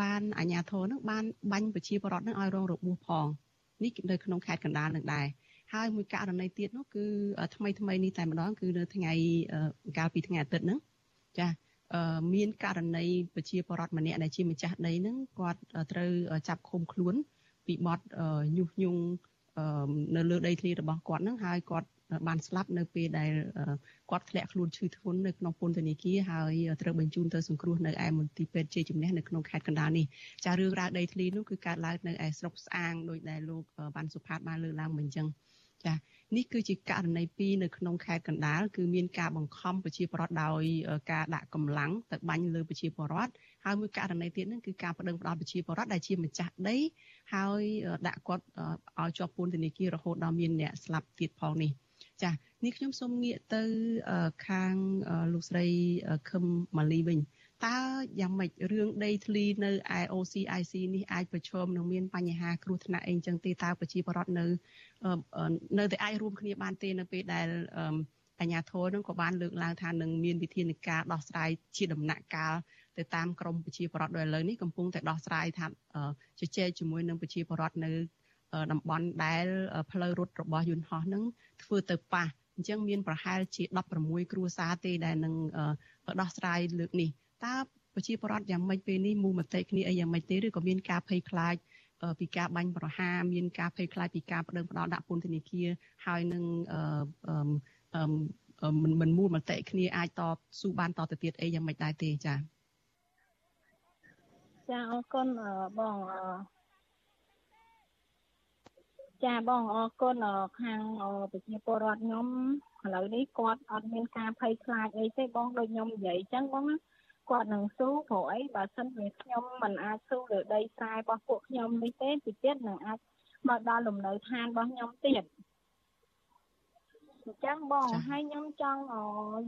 បានអាជ្ញាធរហ្នឹងបានបាញ់ប្រជាពលរដ្ឋហ្នឹងឲ្យរងរបួសផងនេះនៅក្នុងខេត្តកណ្ដាលនឹងដែរហើយមួយករណីទៀតនោះគឺថ្មីថ្មីនេះតែម្ដងគឺនៅថ្ងៃកាលពីថ្ងៃអាទិត្យហ្នឹងចាមានករណីប្រជាពលរដ្ឋម្នាក់ដែលជាម្ចាស់ដីហ្នឹងគាត់ត្រូវចាប់ឃុំខ្លួនពីបទញុះញង់នៅលើដីធ្លីរបស់គាត់ហ្នឹងហើយគាត់ បានស្លាប់នៅពេលដែលគាត់ធ្លាក់ខ្លួនឈឺធ្ងន់នៅក្នុងពន្ធនាគារហើយត្រូវបញ្ជូនទៅសង្គ្រោះនៅឯមន្ទីរពេទ្យជ័យជំនះនៅក្នុងខេត្តកណ្ដាលនេះចារឿងរ៉ាវដីធ្លីនោះគឺកើតឡើងនៅឯស្រុកស្អាងដោយដែលលោកវ៉ាន់សុផាតបានលើកឡើងមិញអញ្ចឹងចានេះគឺជាករណីពីរនៅក្នុងខេត្តកណ្ដាលគឺមានការបង្ខំប្រជាពលរដ្ឋដោយការដាក់កម្លាំងទៅបាញ់លើប្រជាពលរដ្ឋហើយមួយករណីទៀតហ្នឹងគឺការបដិងផ្ដាល់ប្រជាពលរដ្ឋដែលជាម្ចាស់ដីហើយដាក់គាត់ឲ្យជាប់ពន្ធនាគាររហូតដល់មានអ្នកស្លាប់ទៀតផងនេះ ចានេះខ្ញុំសូមងាកទៅខាងលោកស្រីខឹមម៉ាលីវិញតើយ៉ាងម៉េចរឿងដីធ្លីនៅឯ OCIC នេះអាចប្រឈមនឹងមានបញ្ហាគ្រោះថ្នាក់អីចឹងទេតើប្រជាពលរដ្ឋនៅនៅតែអាចរួមគ្នាបានទេនៅពេលដែលអាជ្ញាធរនឹងក៏បានលើកឡើងថានឹងមានវិធានការដោះស្រាយជាដំណាក់កាលទៅតាមក្រមប្រជាពលរដ្ឋដោយឥឡូវនេះកំពុងតែដោះស្រាយថាជជែកជាមួយនឹងប្រជាពលរដ្ឋនៅ តំបន់ដែលផ្លូវរត់របស់យន្តហោះនឹងធ្វើទៅប៉ះអញ្ចឹងមានប្រហែលជា16គ្រួសារទេដែលនឹងដោះស្រាយលើកនេះតើប្រជាពលរដ្ឋយ៉ាងម៉េចពេលនេះមូលមតិគ្នាអីយ៉ាងម៉េចទេឬក៏មានការភ័យខ្លាចពីការបាញ់ប្រហារមានការភ័យខ្លាចពីការបដិងផ្ដាល់ដាក់ពន្ធនាគារហើយនឹងមិនមិនមូលមតិគ្នាអាចតស៊ូបានតទៅទៀតអីយ៉ាងម៉េចដែរទេចា៎ចាអរគុណបង ចាបងអរគុណខាងប្រជាពលរដ្ឋខ្ញុំឥឡូវនេះគាត់អត់មានការភ័យខ្លាចអីទេបងដូចខ្ញុំនិយាយអញ្ចឹងបងគាត់នឹងស៊ូព្រោះអីបើសិនជាខ្ញុំមិនអាចស៊ូលើដីស្រែរបស់ពួកខ្ញុំនេះទេទីទៀតនឹងអាចមកដល់លំនៅឋានរបស់ខ្ញុំទៀតអញ្ចឹងបងហើយខ្ញុំចង់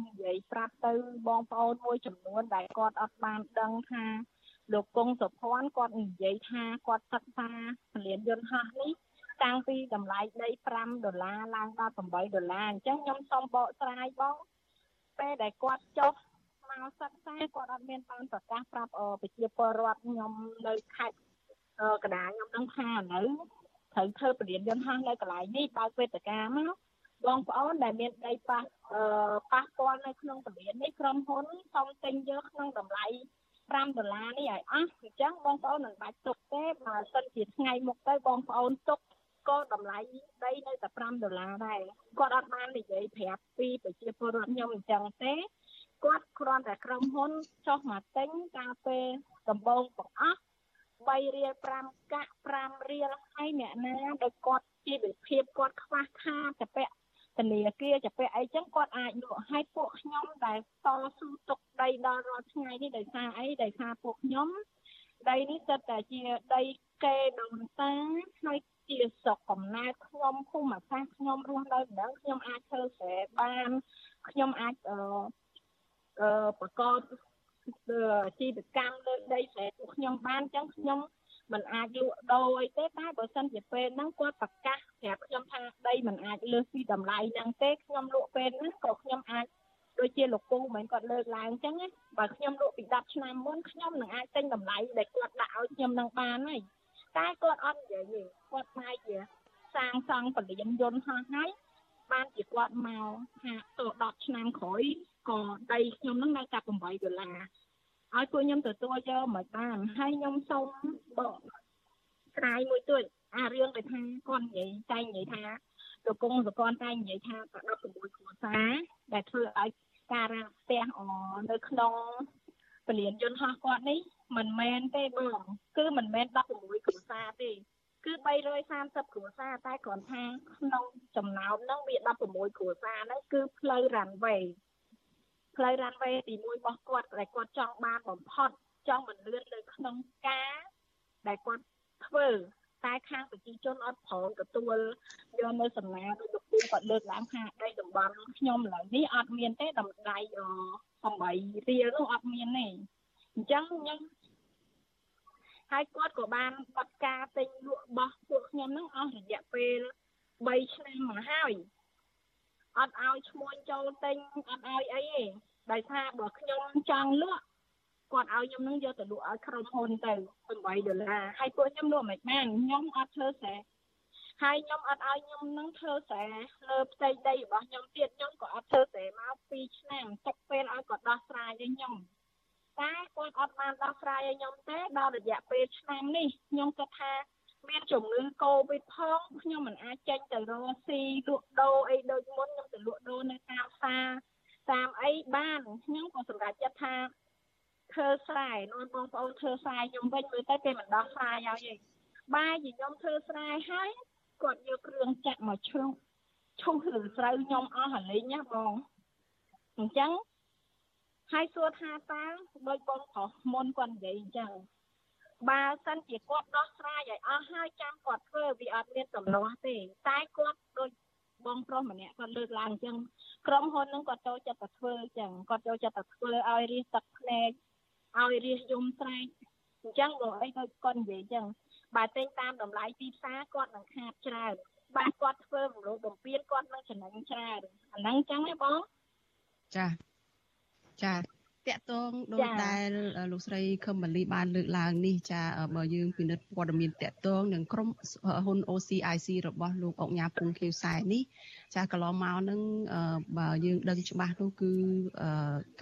និយាយប្រាប់ទៅបងប្អូនមួយចំនួនដែលគាត់អត់បានដឹងថាលោកគង់សុភ័ណ្ឌគាត់និយាយថាគាត់សិក្សាពលានយន្តហោះនេះ តាំងពីតម្លៃដី5ដុល្លារឡើងដល់8ដុល្លារអញ្ចឹងខ្ញុំសូមបកស្រាយបងពេលដែលគាត់ចុះមកសិក្សាគាត់អត់មានបានប្រកាសប្រាប់ប្រជាពលរដ្ឋខ្ញុំនៅខេត្តកណ្ដាលខ្ញុំនឹងថាឥឡូវត្រូវធ្វើពលានយន្តហោះនៅកន្លែងនេះបើកវេទិកាមកបងប្អូនដែលមានដីប៉ះប៉ះពាល់នៅក្នុងពលាននេះក្រុមហ៊ុនសូមទិញយកក្នុងតម្លៃ5ដុល្លារនេះឲ្យអស់អញ្ចឹងបងប្អូនមិនបាច់ទុកទេបើសិនជាថ្ងៃមុខទៅបងប្អូនទុក ក៏តម្លៃដីនៅតែ5ដុល្លារដែរគាត់អត់បាននិយាយប្រាប់ពីប្រជាពលរដ្ឋខ្ញុំអញ្ចឹងទេគាត់គ្រាន់តែក្រុមហ៊ុនចុះមកទិញកាលពេលដំបូងបង្អស់3រៀល5កាក់5រៀលហើយអ្នកណាដោយគាត់ជីវភាពគាត់ខ្វះខាតចពាក់ធនាគារចពាក់អីចឹងគាត់អាចលក់ឲ្យពួកខ្ញុំដែលតស៊ូទុកដីដល់រាល់ថ្ងៃនេះដោយសារអីដោយសារពួកខ្ញុំដីនេះសិតតែជាដីគេដូនតាហើយ ជាស្រុកកំណើតខ្ញុំភូមិសាស្ត្រខ្ញុំរស់នៅម្ដងខ្ញុំអាចធ្វើស្រែបានខ្ញុំអាចអឺអឺប្រកបជីវកម្មលើដីស្រែពួកខ្ញុំបានអញ្ចឹងខ្ញុំមិនអាចលក់ដូរអីទេតែបើសិនជាពេលហ្នឹងគាត់ប្រកាសប្រាប់ខ្ញុំថាដីមិនអាចលើសពីតម្លៃហ្នឹងទេខ្ញុំលក់ពេលហ្នឹងក៏ខ្ញុំអាចដូចជាលោកពូមិនគាត់លើកឡើងអញ្ចឹងណាបើខ្ញុំលក់ពី10ឆ្នាំមុនខ្ញុំនឹងអាចទិញតម្លៃដែលគាត់ដាក់ឲ្យខ្ញុំនឹងបានហើយ តែគាត់អត់និយាយទេគាត់ផ្នែកជាសាងសង់ពលានយន្តហោះហើយបានជាគាត់មកថាត10ឆ្នាំក្រោយក៏ដីខ្ញុំនឹងនៅតែ8ដុល្លារឲ្យពួកខ្ញុំទទួលយកមិនបានហើយខ្ញុំសូមបកស្រាយមួយទៀតអារឿងដែលថាគាត់និយាយតែនិយាយថាលោកគង់សកលតែនិយាយថា16គ្រួសារដែលធ្វើឲ្យការរាំងផ្ទះអនៅក្នុង ពលានយន្តហោះគាត់នេះមិនមែនទេបងគឺមិនមែន16គ្រួសារទេគឺ330គ្រួសារតែគ្រាន់ថាក្នុងចំណោមហ្នឹងវា16គ្រួសារហ្នឹងគឺផ្លូវរ៉ាន់វ៉េផ្លូវរ៉ាន់វ៉េទី1របស់គាត់ដែលគាត់ចង់បានបំផុតចង់មិនលឿននៅក្នុងការដែលគាត់ធ្វើតែតែខាងប្រជាជនអត់ព្រមទទួលយកនៅសំណាដូចលោកពូគាត់លើកឡើងថាដីតំបន់ខ្ញុំឥឡូវនេះអត់មានទេតម្លៃ 8រៀលនោះអត់មានទេអញ្ចឹងខ្ញុំហើយគាត់ក៏បានបត់ការទិញលក់របស់ពួកខ្ញុំហ្នឹងអស់រយៈពេល3ឆ្នាំមកហើយអត់ឲ្យឈ្មោះចូលទិញអត់ឲ្យអីទេដោយសារបើខ្ញុំចង់លក់គាត់ឲ្យខ្ញុំនឹងយកទៅលក់ឲ្យក្រុមហ៊ុនទៅ8ដុល្លារហើយពួកខ្ញុំលក់មិនបានខ្ញុំអត់ធ្វើស្រែ ហើយខ្ញុំអត់ឲ្យខ្ញុំនឹងធ្វើស្រែលើផ្ទៃដីរបស់ខ្ញុំទៀតខ្ញុំក៏អត់ធ្វើស្រែមក2ឆ្នាំទុកពេលឲ្យគាត់ដោះស្រាយឲ្យខ្ញុំតែគាត់អត់បានដោះស្រាយឲ្យខ្ញុំទេដល់រយៈពេលឆ្នាំនេះខ្ញុំគិតថាមានជំងឺកូវីដផងខ្ញុំមិនអាចចេញទៅរកស៊ីលក់ដូរអីដូចមុនខ្ញុំទៅលក់ដូរនៅតាមផ្សារតាមអីបានខ្ញុំក៏សម្រេចចិត្តថាធ្វើស្រែនាំបងប្អូនធ្វើស្រែខ្ញុំវិញមើលទៅគេមិនដោះស្រាយឲ្យទេបាយខ្ញុំធ្វើស្រែហើយ គាត់យកគ្រឿងចាក់មកឈ្រុំឈុះឬស្រូវខ្ញុំអស់អាលេងណាបងអញ្ចឹងហើយសួរថាតើដូចបងប្រុសមុនគាត់និយាយអញ្ចឹងបើសិនជាគាត់ដោះស្រាយឲ្យអស់ហើយចាំគាត់ធ្វើវាអត់មានដំណោះទេតែគាត់ដូចបងប្រុសម្នាក់គាត់លើកឡើងអញ្ចឹងក្រុមហ៊ុនហ្នឹងគាត់ចូលចិត្តតែធ្វើអញ្ចឹងគាត់ចូលចិត្តតែធ្វើឲ្យរះទឹកភ្នែកឲ្យរះយំស្រែកអញ្ចឹងបើអីដូចគាត់និយាយអញ្ចឹង បើទិញតាមតម្លៃទីផ្សារគាត់នឹងខាតច្រើនបើគាត់ធ្វើរំលោភបំពានគាត់នឹងចំណេញច្រើនអាហ្នឹងអញ្ចឹងហ៎បងចាចាតកតងដោយដែលលោកស្រីខឹមម៉ាលីបានលើកឡើងនេះចាបើយើងពិនិត្យព័ត៌មានតកតងនឹងក្រុមហ៊ុន OCIC របស់លោកអុកញ៉ាពុងខៀវសែនេះចាកន្លងមកនឹងបើយើងដឹងច្បាស់នោះគឺ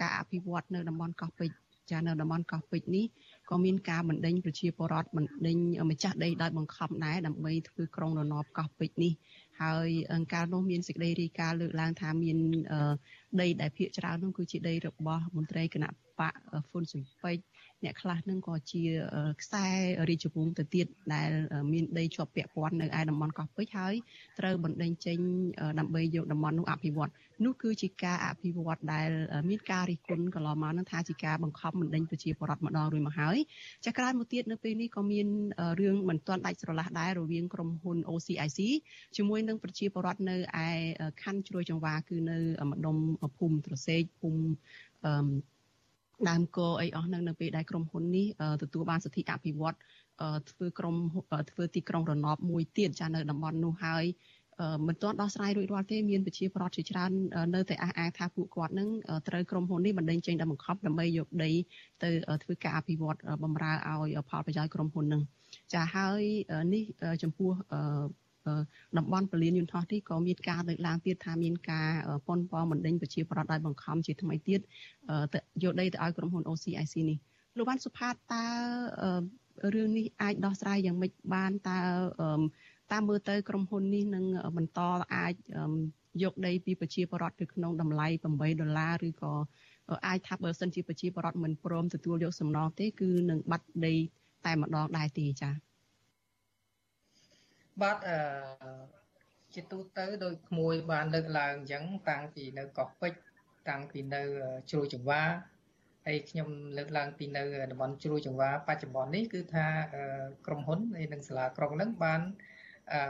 ការអភិវឌ្ឍនៅតំបន់កោះពេជ្រចានៅតំបន់កោះពេជ្រនេះ ក៏មានការបណ្ដេញប្រជាពលរដ្ឋបណ្ដេញម្ចាស់ដីដោយបង្ខំដែរដើម្បីធ្វើក្រុងរណបកោះពេជ្រនេះហើយកាលនោះមានសេចក្តីរាយការណ៍លើកឡើងថាមានដីដែលភាគច្រើននោះគឺជាដីរបស់មន្ត្រីគណៈ បកហ្វុនស៊ុយពេជ្រអ្នកខ្លះនឹងក៏ជាខ្សែរាជវង្សទៅទៀតដែលមានដីជាប់ពាក់ព័ន្ធនៅឯតំបន់កោះពេជ្រហើយត្រូវបណ្ដេញចេញដើម្បីយកតំបន់នោះអភិវឌ្ឍនោះគឺជាការអភិវឌ្ឍដែលមានការរិះគន់កន្លងមកនឹងថាជាការបង្ខំបណ្ដេញប្រជាពលរដ្ឋម្ដងរួចមកហើយចាក្រោយមកទៀតនៅពេលនេះក៏មានរឿងមិនទាន់ដាច់ស្រឡះដែររវាងក្រុមហ៊ុន OCIC ជាមួយនឹងប្រជាពលរដ្ឋនៅឯខណ្ឌជ្រោយចង្វាគឺនៅម្ដុំភូមិត្រសេកភូមិអឺ ដើមកអីអស់នឹងនៅពេលដែលក្រុមហ៊ុននេះទទួលបានសិទ្ធិអភិវឌ្ឍធ្វើក្រុមធ្វើទីក្រុងរណបមួយទៀតចានៅតំបន់នោះហើយមិនទាន់ដោះស្រាយរួចរាល់ទេមានប្រជាប្រដ្ឋជាច្រើននៅតែអះអាងថាពួកគាត់នឹងត្រូវក្រុមហ៊ុននេះបណ្ដេញចេញដល់បង្ខំដើម្បីយកដីទៅធ្វើការអភិវឌ្ឍបំរើឲ្យផលប្រយោជន៍ក្រុមហ៊ុននឹងចាហើយនេះចំពោះ តំបន់ពលានយន្តហោះនេះក៏មានការលើកឡើងទៀតថាមានការប៉ុនប៉ងបណ្ដេញប្រជាប្រដ្ឋដោយបង្ខំជាថ្មីទៀតយកដីទៅឲ្យក្រុមហ៊ុន OCIC នេះលោកបានសុផាតតើរឿងនេះអាចដោះស្រាយយ៉ាងម៉េចបានតើតាមមើលទៅក្រុមហ៊ុននេះនឹងបន្តអាចយកដីពីប្រជាពលរដ្ឋទៅក្នុងតម្លៃ8ដុល្លារឬក៏អាចថាបើសិនជាប្រជាពលរដ្ឋមិនព្រមទទួលយកសំណងទេគឺនឹងបាត់ដីតែម្ដងដែរទេចា៎ បាទអឺជាទូទៅដោយក្មួយបានលើកឡើងអញ្ចឹងតាំងពីនៅកោះពេជ្រតាំងពីនៅជ្រោយចង្វាហើយខ្ញុំលើកឡើងពីនៅតំបន់ជ្រោយចង្វាបច្ចុប្បន្ននេះគឺថាក្រុមហ៊ុននិងសាលាក្រុងនឹងបានអឺ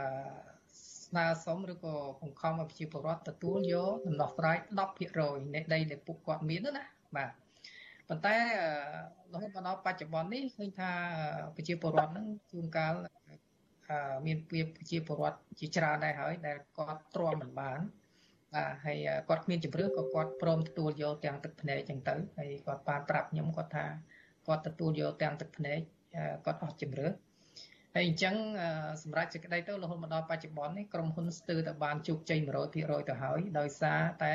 ស្នើសុំឬក៏បង្ខំឲ្យប្រជាពលរដ្ឋទទួលយកដំណោះស្រាយ10%នៃដីដែលពួកគាត់មានណាបាទប៉ុន្តែរហូតមកដល់បច្ចុប្បន្ននេះឃើញថាប្រជាពលរដ្ឋនឹងជួនកាល មានពីប្រជាពលរដ្ឋជាច្រើនដែរហើយដែលគាត់ទ្រាំមិនបានបាទហើយគាត់គ្មានជំរឿក៏គាត់ព្រមទទួលយកទាំងទឹកភ្នែកចឹងទៅហើយគាត់បានប្រាប់ខ្ញុំគាត់ថាគាត់ទទួលយកទាំងទឹកភ្នែកគាត់អស់ជំរឿហើយអញ្ចឹងសម្រាប់សេចក្តីទៅរហូតមកដល់បច្ចុប្បន្ននេះក្រុមហ៊ុនស្ទើរតែបានជោគជ័យ100%ទៅហើយដោយសារតែ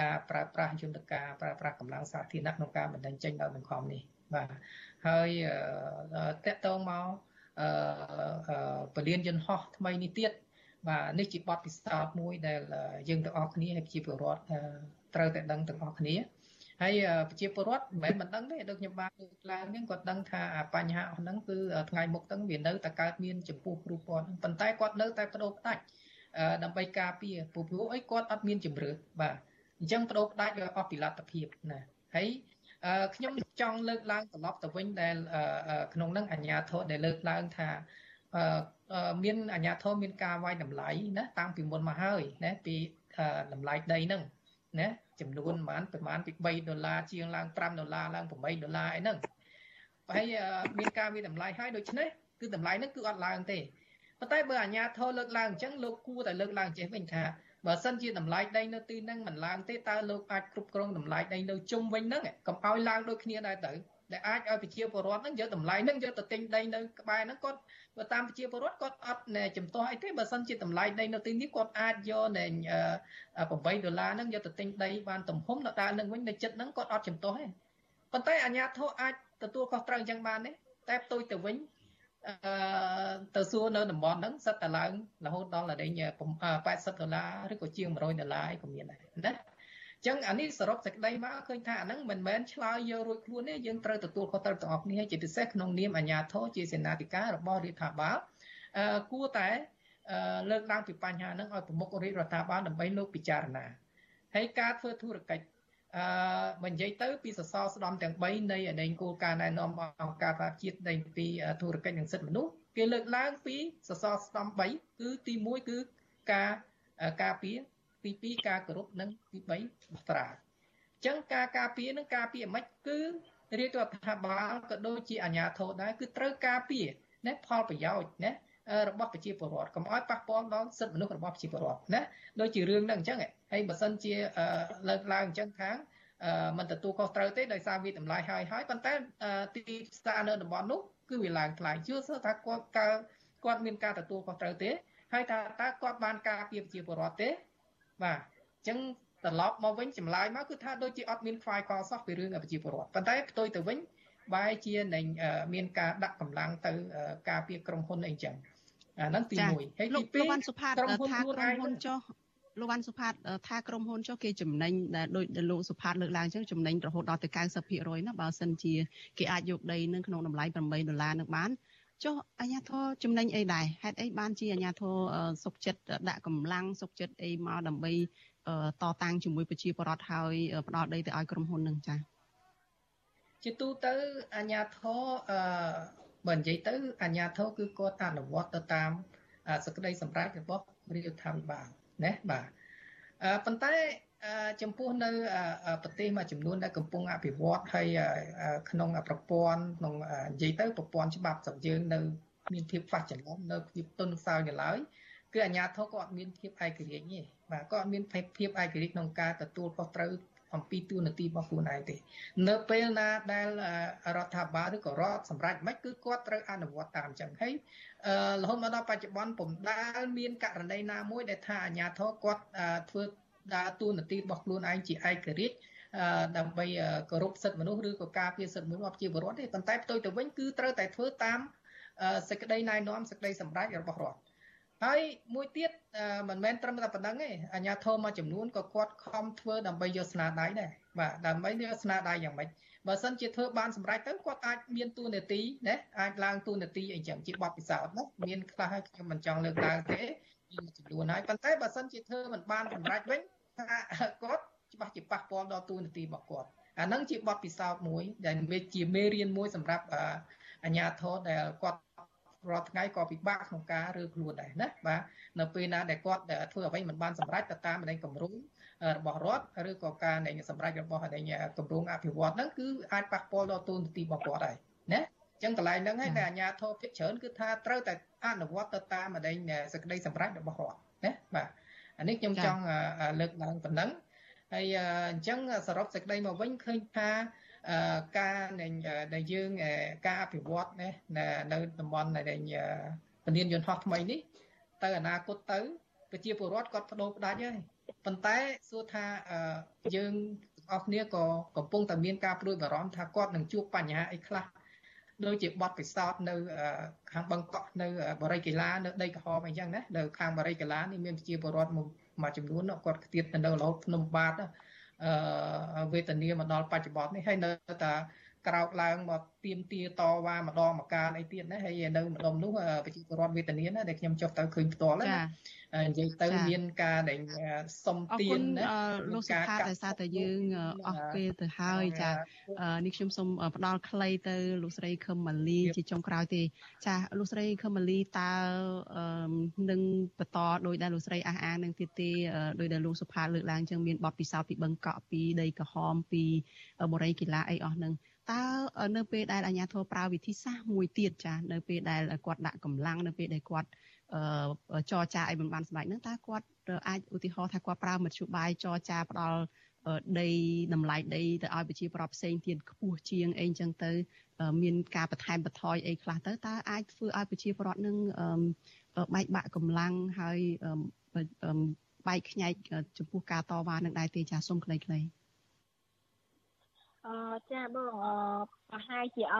ការប្រើប្រាស់យន្តការប្រើប្រាស់កម្លាំងសាធារណៈក្នុងការបណ្ដឹងចេញដោយបង្ខំនេះបាទហើយតកតងមក អឺពលានយន្តហោះថ្មីនេះទៀតបាទនេះជាបទពិសោធន៍មួយដែលយើងទាំងអស់គ្នាហើយប្រជាពលរដ្ឋត្រូវតែដឹងទាំងអស់គ្នាហើយប្រជាពលរដ្ឋមិនមែនមិនដឹងទេដូចខ្ញុំបានលើកឡើងហ្នឹងគាត់ដឹងថាបញ្ហាអស់ហ្នឹងគឺថ្ងៃមុខហ្នឹងវានៅតែកើតមានចំពោះគ្រូពណ៌ហ្នឹងប៉ុន្តែគាត់នៅតែបដូរផ្ដាច់ដើម្បីការពារពូព្រោះអីគាត់អត់មានជំរឿបាទអញ្ចឹងបដូរផ្ដាច់វាអស់ពីលទ្ធភាពណាហើយ ខ្ញុំចង់លើកឡើងត្រឡប់ទៅវិញដែលក្នុងនឹងអញ្ញាធរដែលលើកឡើងថាមានអាជ្ញាធរមានការវាយតម្លៃណាតាំងពីមុនមកហើយណាពីតម្លៃដីហ្នឹងណាចំនួនប្រហែលប្រហែលពី3ដុល្លារជាងឡើង5ដុល្លារឡើង8ដុល្លារអីហ្នឹងហើយមានការវាតម្លៃហើយដូច្នេះគឺតម្លៃហ្នឹងគឺអត់ឡើងទេប៉ុន្តែបើអាជ្ញាធរលើកឡើងអញ្ចឹងលោកគួរតែលើកឡើងចេះវិញថា បើសិនជាតម្លៃដីនៅទីហ្នឹងមិនឡើងទេតើលោកអាចគ្រប់គ្រងតម្លៃដីនៅជុំវិញហ្នឹងកុំឲ្យឡើងដូចគ្នាដែរទៅដែលអាចឲ្យប្រជាពលរដ្ឋហ្នឹងយកតម្លៃហ្នឹងយកទៅទិញដីនៅក្បែរហ្នឹងគាត់បើតាមប្រជាពលរដ្ឋគាត់អត់ចំទាស់អីទេបើសិនជាតម្លៃដីនៅទីនេះគាត់អាចយកនៃ8ដុល្លារហ្នឹងយកទៅទិញដីបានទំហំនៅដើរនឹងវិញនៅចិត្តហ្នឹងគាត់អត់ចំទាស់ទេប៉ុន្តែអាជ្ញាធរអាចទទួលខុសត្រូវអញ្ចឹងបានទេតែផ្ទុយទៅវិញ អឺទៅសួរនៅតំបន់ហ្នឹងសិតតែឡើងរហូតដល់ដល់80ដុល្លារឬក៏ជាង100ដុល្លារអីក៏មានដែរណាចឹងអានេះសរុបសេចក្តីមកឃើញថាអាហ្នឹងមិនមែនឆ្លើយយករួចខ្លួនទេយើងត្រូវទទួលខុសត្រូវទាំងអស់គ្នាជាពិសេសក្នុងនាមអាជ្ញាធរជាសេនាធិការរបស់រដ្ឋាភិបាលអឺគួរតែលើកឡើងពីបញ្ហាហ្នឹងឲ្យប្រមុខរាជរដ្ឋាភិបាលដើម្បីលោកពិចារណាហើយការធ្វើធុរកិច្ច អឺបើនិយាយទៅពីសសរស្ដំទាំង3នៃអដែងគោលការណ៍ណែនាំអង្គការសហជាតិនៃពីធុរកិច្ចនិងសិទ្ធិមនុស្សគេលើកឡើងពីសសរស្ដំ3គឺទី1គឺការការពារទី2ការគោរពនិងទី3បត្រាអញ្ចឹងការការពារនិងការពារមិនគឺរាជរដ្ឋាភិបាលក៏ដូចជាអាជ្ញាធរដែរគឺត្រូវការពារណាផលប្រយោជន៍ណា របស់ប្រជាពលរដ្ឋកុំឲ្យប៉ះពាល់ដល់សិទ្ធិមនុស្សរបស់ប្រជាពលរដ្ឋណាដូចជារឿងហ្នឹងអញ្ចឹងហើយបើសិនជាលើកឡើងអញ្ចឹងខាងមិនទទួលខុសត្រូវទេដោយសារវាតម្លៃហើយហើយប៉ុន្តែទីផ្សារនៅតំបន់នោះគឺវាឡើងថ្លៃជឿថាគាត់គាត់មានការទទួលខុសត្រូវទេហើយថាតើគាត់បានការពារប្រជាពលរដ្ឋទេបាទអញ្ចឹងត្រឡប់មកវិញចម្លើយមកគឺថាដូចជាអត់មានខ្វាយខ្វល់សោះពីរឿងប្រជាពលរដ្ឋប៉ុន្តែផ្ទុយទៅវិញ បែរជានឹងមានការដាក់កម្លាំងទៅការពារក្រុមហ៊ុនអីចឹងអាហ្នឹងទី1ហើយទី2លោកវ៉ាន់សុផាតថាក្រុមហ៊ុនចុះលោកវ៉ាន់សុផាតថាក្រុមហ៊ុនចុះគេចំណេញដែលដូចលោកសុផាតលើកឡើងអញ្ចឹងចំណេញរហូតដល់ទៅ90%ណាបើសិនជាគេអាចយកដីនឹងក្នុងតម្លៃ8ដុល្លារនឹងបានចុះអាញាធរចំណេញអីដែរហេតុអីបានជាអាញាធរសុកចិត្តដាក់កម្លាំងសុកចិត្តអីមកដើម្បីតតាំងជាមួយប្រជាពលរដ្ឋហើយផ្ដល់ដីទៅឲ្យក្រុមហ៊ុននឹងចា៎ ជាទូទៅអាញាធរអឺបើនិយាយទៅអាញាធរគឺគាត់អនុវត្តទៅតាមសក្តីសម្រេចរបស់រាជរដ្ឋាភិបាលណាបាទប៉ុន្តែចំពោះនៅប្រទេសមួយចំនួនដែលកំពុងអភិវឌ្ឍហើយក្នុងប្រព័ន្ធក្នុងនិយាយទៅប្រព័ន្ធច្បាប់ស្រុកយើងនៅមានភាពខ្វះចន្លោះនៅភាពទុនខ្សោយនៅឡើយគឺអាជ្ញាធរក៏អត់មានភាពឯករាជ្យទេបាទក៏អត់មានភាពឯករាជ្យក្នុងការទទួលខុសត្រូវ អំពីទួនាទីរបស់ខ្លួនឯងទេ នៅពេលណាដែលរដ្ឋាភិបាលឬក៏រដ្ឋសម្រាប់មិនគឺគាត់ត្រូវអនុវត្តតាមអញ្ចឹងហើយរហូតមកដល់បច្ចុប្បន្នពុំដែលមានករណីណាមួយដែលថាអាជ្ញាធរគាត់ធ្វើដើរតួនាទីរបស់ខ្លួនឯងជាឯករាជ្យដើម្បីគោរពសិទ្ធិមនុស្សឬក៏ការពារសិទ្ធិមនុស្សរបស់ប្រជាពលរដ្ឋទេប៉ុន្តែផ្ទុយទៅវិញគឺត្រូវតែធ្វើតាមសេចក្តីណែនាំសេចក្តីសម្រេចរបស់រដ្ឋ ហើយមួយទៀតមិនមែនត្រឹមតែប៉ុណ្្នឹងទេអាជ្ញាធរមួយចំនួនក៏គាត់ខំធ្វើដើម្បីយកស្នាដៃដែរបាទដើម្បីយកស្នាដៃយ៉ាងម៉េចបើសិនជាធ្វើបានសម្រេចទៅគាត់អាចមានទួនាទីណាអាចឡើងទួនាទីអីចឹងជាបទពិសោធន៍ណាមានខ្លះហើយខ្ញុំមិនចង់លើកឡើងទេមានចំនួនហើយប៉ុន្តែបើសិនជាធ្វើមិនបានសម្រេចវិញថាគាត់ច្បាស់ជាប៉ះពាល់ដល់ទូនាទីរបស់គាត់អាហ្នឹងជាបទពិសោធន៍មួយដែលជាមេរៀនមួយសម្រាប់អាជ្ញាធរដែលគាត់ រាល់ថ្ងៃក៏ពិបាកក្នុងការរើខ្លួនដែរណាបាទនៅពេលណាដែលគាត់ធ្វើអ្វីមិនបានសម្រេចទៅតាមនៃគម្រោងរបស់រដ្ឋឬក៏ការនៃសម្រេចរបស់នៃគម្រោងអភិវឌ្ឍហ្នឹងគឺអាចប៉ះពាល់ដល់ទូនទីរបស់គាត់ដែរណាចឹងកន្លែងហ្នឹងហើយតែអាជ្ញាធរភាគច្រើនគឺថាត្រូវតែអនុវត្តទៅតាមអដែងសេចក្តីសម្រេចរបស់រដ្ឋណាបាទអានេះខ្ញុំចង់លើកឡើងប៉ុណ្ណឹងហើយអញ្ចឹងសរុបសេចក្តីមកវិញឃើញថា ការដែលយើងការអភិវឌ្ឍណានៅតំបន់ដែលពលានយន្តហោះថ្មីនេះទៅអនាគតទៅប្រជាពលរដ្ឋគាត់បដូរផ្ដាច់ហើយប៉ុន្តែសួរថាយើងទាំងអស់គ្នាក៏កំពុងតែមានការព្រួយបារម្ភថាគាត់នឹងជួបបញ្ហាអីខ្លះដូចជាបទពិសោធន៍នៅខាងបឹងកក់នៅបរិយាកីឡានៅដីក្រហមអីចឹងណានៅខាងបរិយាកីឡានេះមានប្រជាពលរដ្ឋមួយចំនួនគាត់ខ្ទាតទៅនៅរហូតភ្នំបាទអឺ វេទនាមកដល់បច្ចុប្បន្ននេះហើយនៅតែ ក្រោកឡើងមកទៀមទាតវ៉ាម្ដងមកកាលអីទៀតណាហើយនៅម្ដុំនោះប្រជាពលរដ្ឋវេទនាណាដែលខ្ញុំចុះទៅឃើញផ្ទាល់ណានិយាយទៅមានការដែលសុំទៀនណាលោកសុខាដោយសារតែយើងអស់ពេលទៅហើយចានេះខ្ញុំសូមផ្ដល់ខ្លីទៅលោកស្រីខឹមម៉ាលីជាចុងក្រោយទេ ចាលោកស្រីខឹមម៉ាលីតើនឹងបន្តដោយដែលលោកស្រីអះអាងនឹងទៀតទេដោយដែលលោកសុផាលើកឡើងចឹងមានបទពិសោធន៍ពីបឹងកក់ពីដីក្រហមពីបរិយាកីឡាអីអស់នឹង តើនៅពេលដែលអាជ្ញាធរប្រើវិធីសាស្ត្រមួយទៀតចានៅពេលដែលគាត់ដាក់កម្លាំងនៅពេលដែលគាត់ចរចាឲ្យមិនបានសម្រេចហ្នឹងតើគាត់អាចឧទាហរណ៍ថាគាត់ប្រើមធ្យោបាយចរចាផ្ដល់ដីតម្លៃដីទៅឲ្យប្រជាប្រដ្ឋផ្សេងទៀតខ្ពស់ជាងអីចឹងទៅ មានការបន្ថែមបន្ថយអីខ្លះទៅតើអាចធ្វើឲ្យប្រជាប្រដ្ឋនឹងបែកបាក់កម្លាំងហើយបែកខ្ញែកចំពោះការតវ៉ានឹងដែរទេចាសូមខ្លីៗ អឺចាបងអឺប្រហែលជាអត់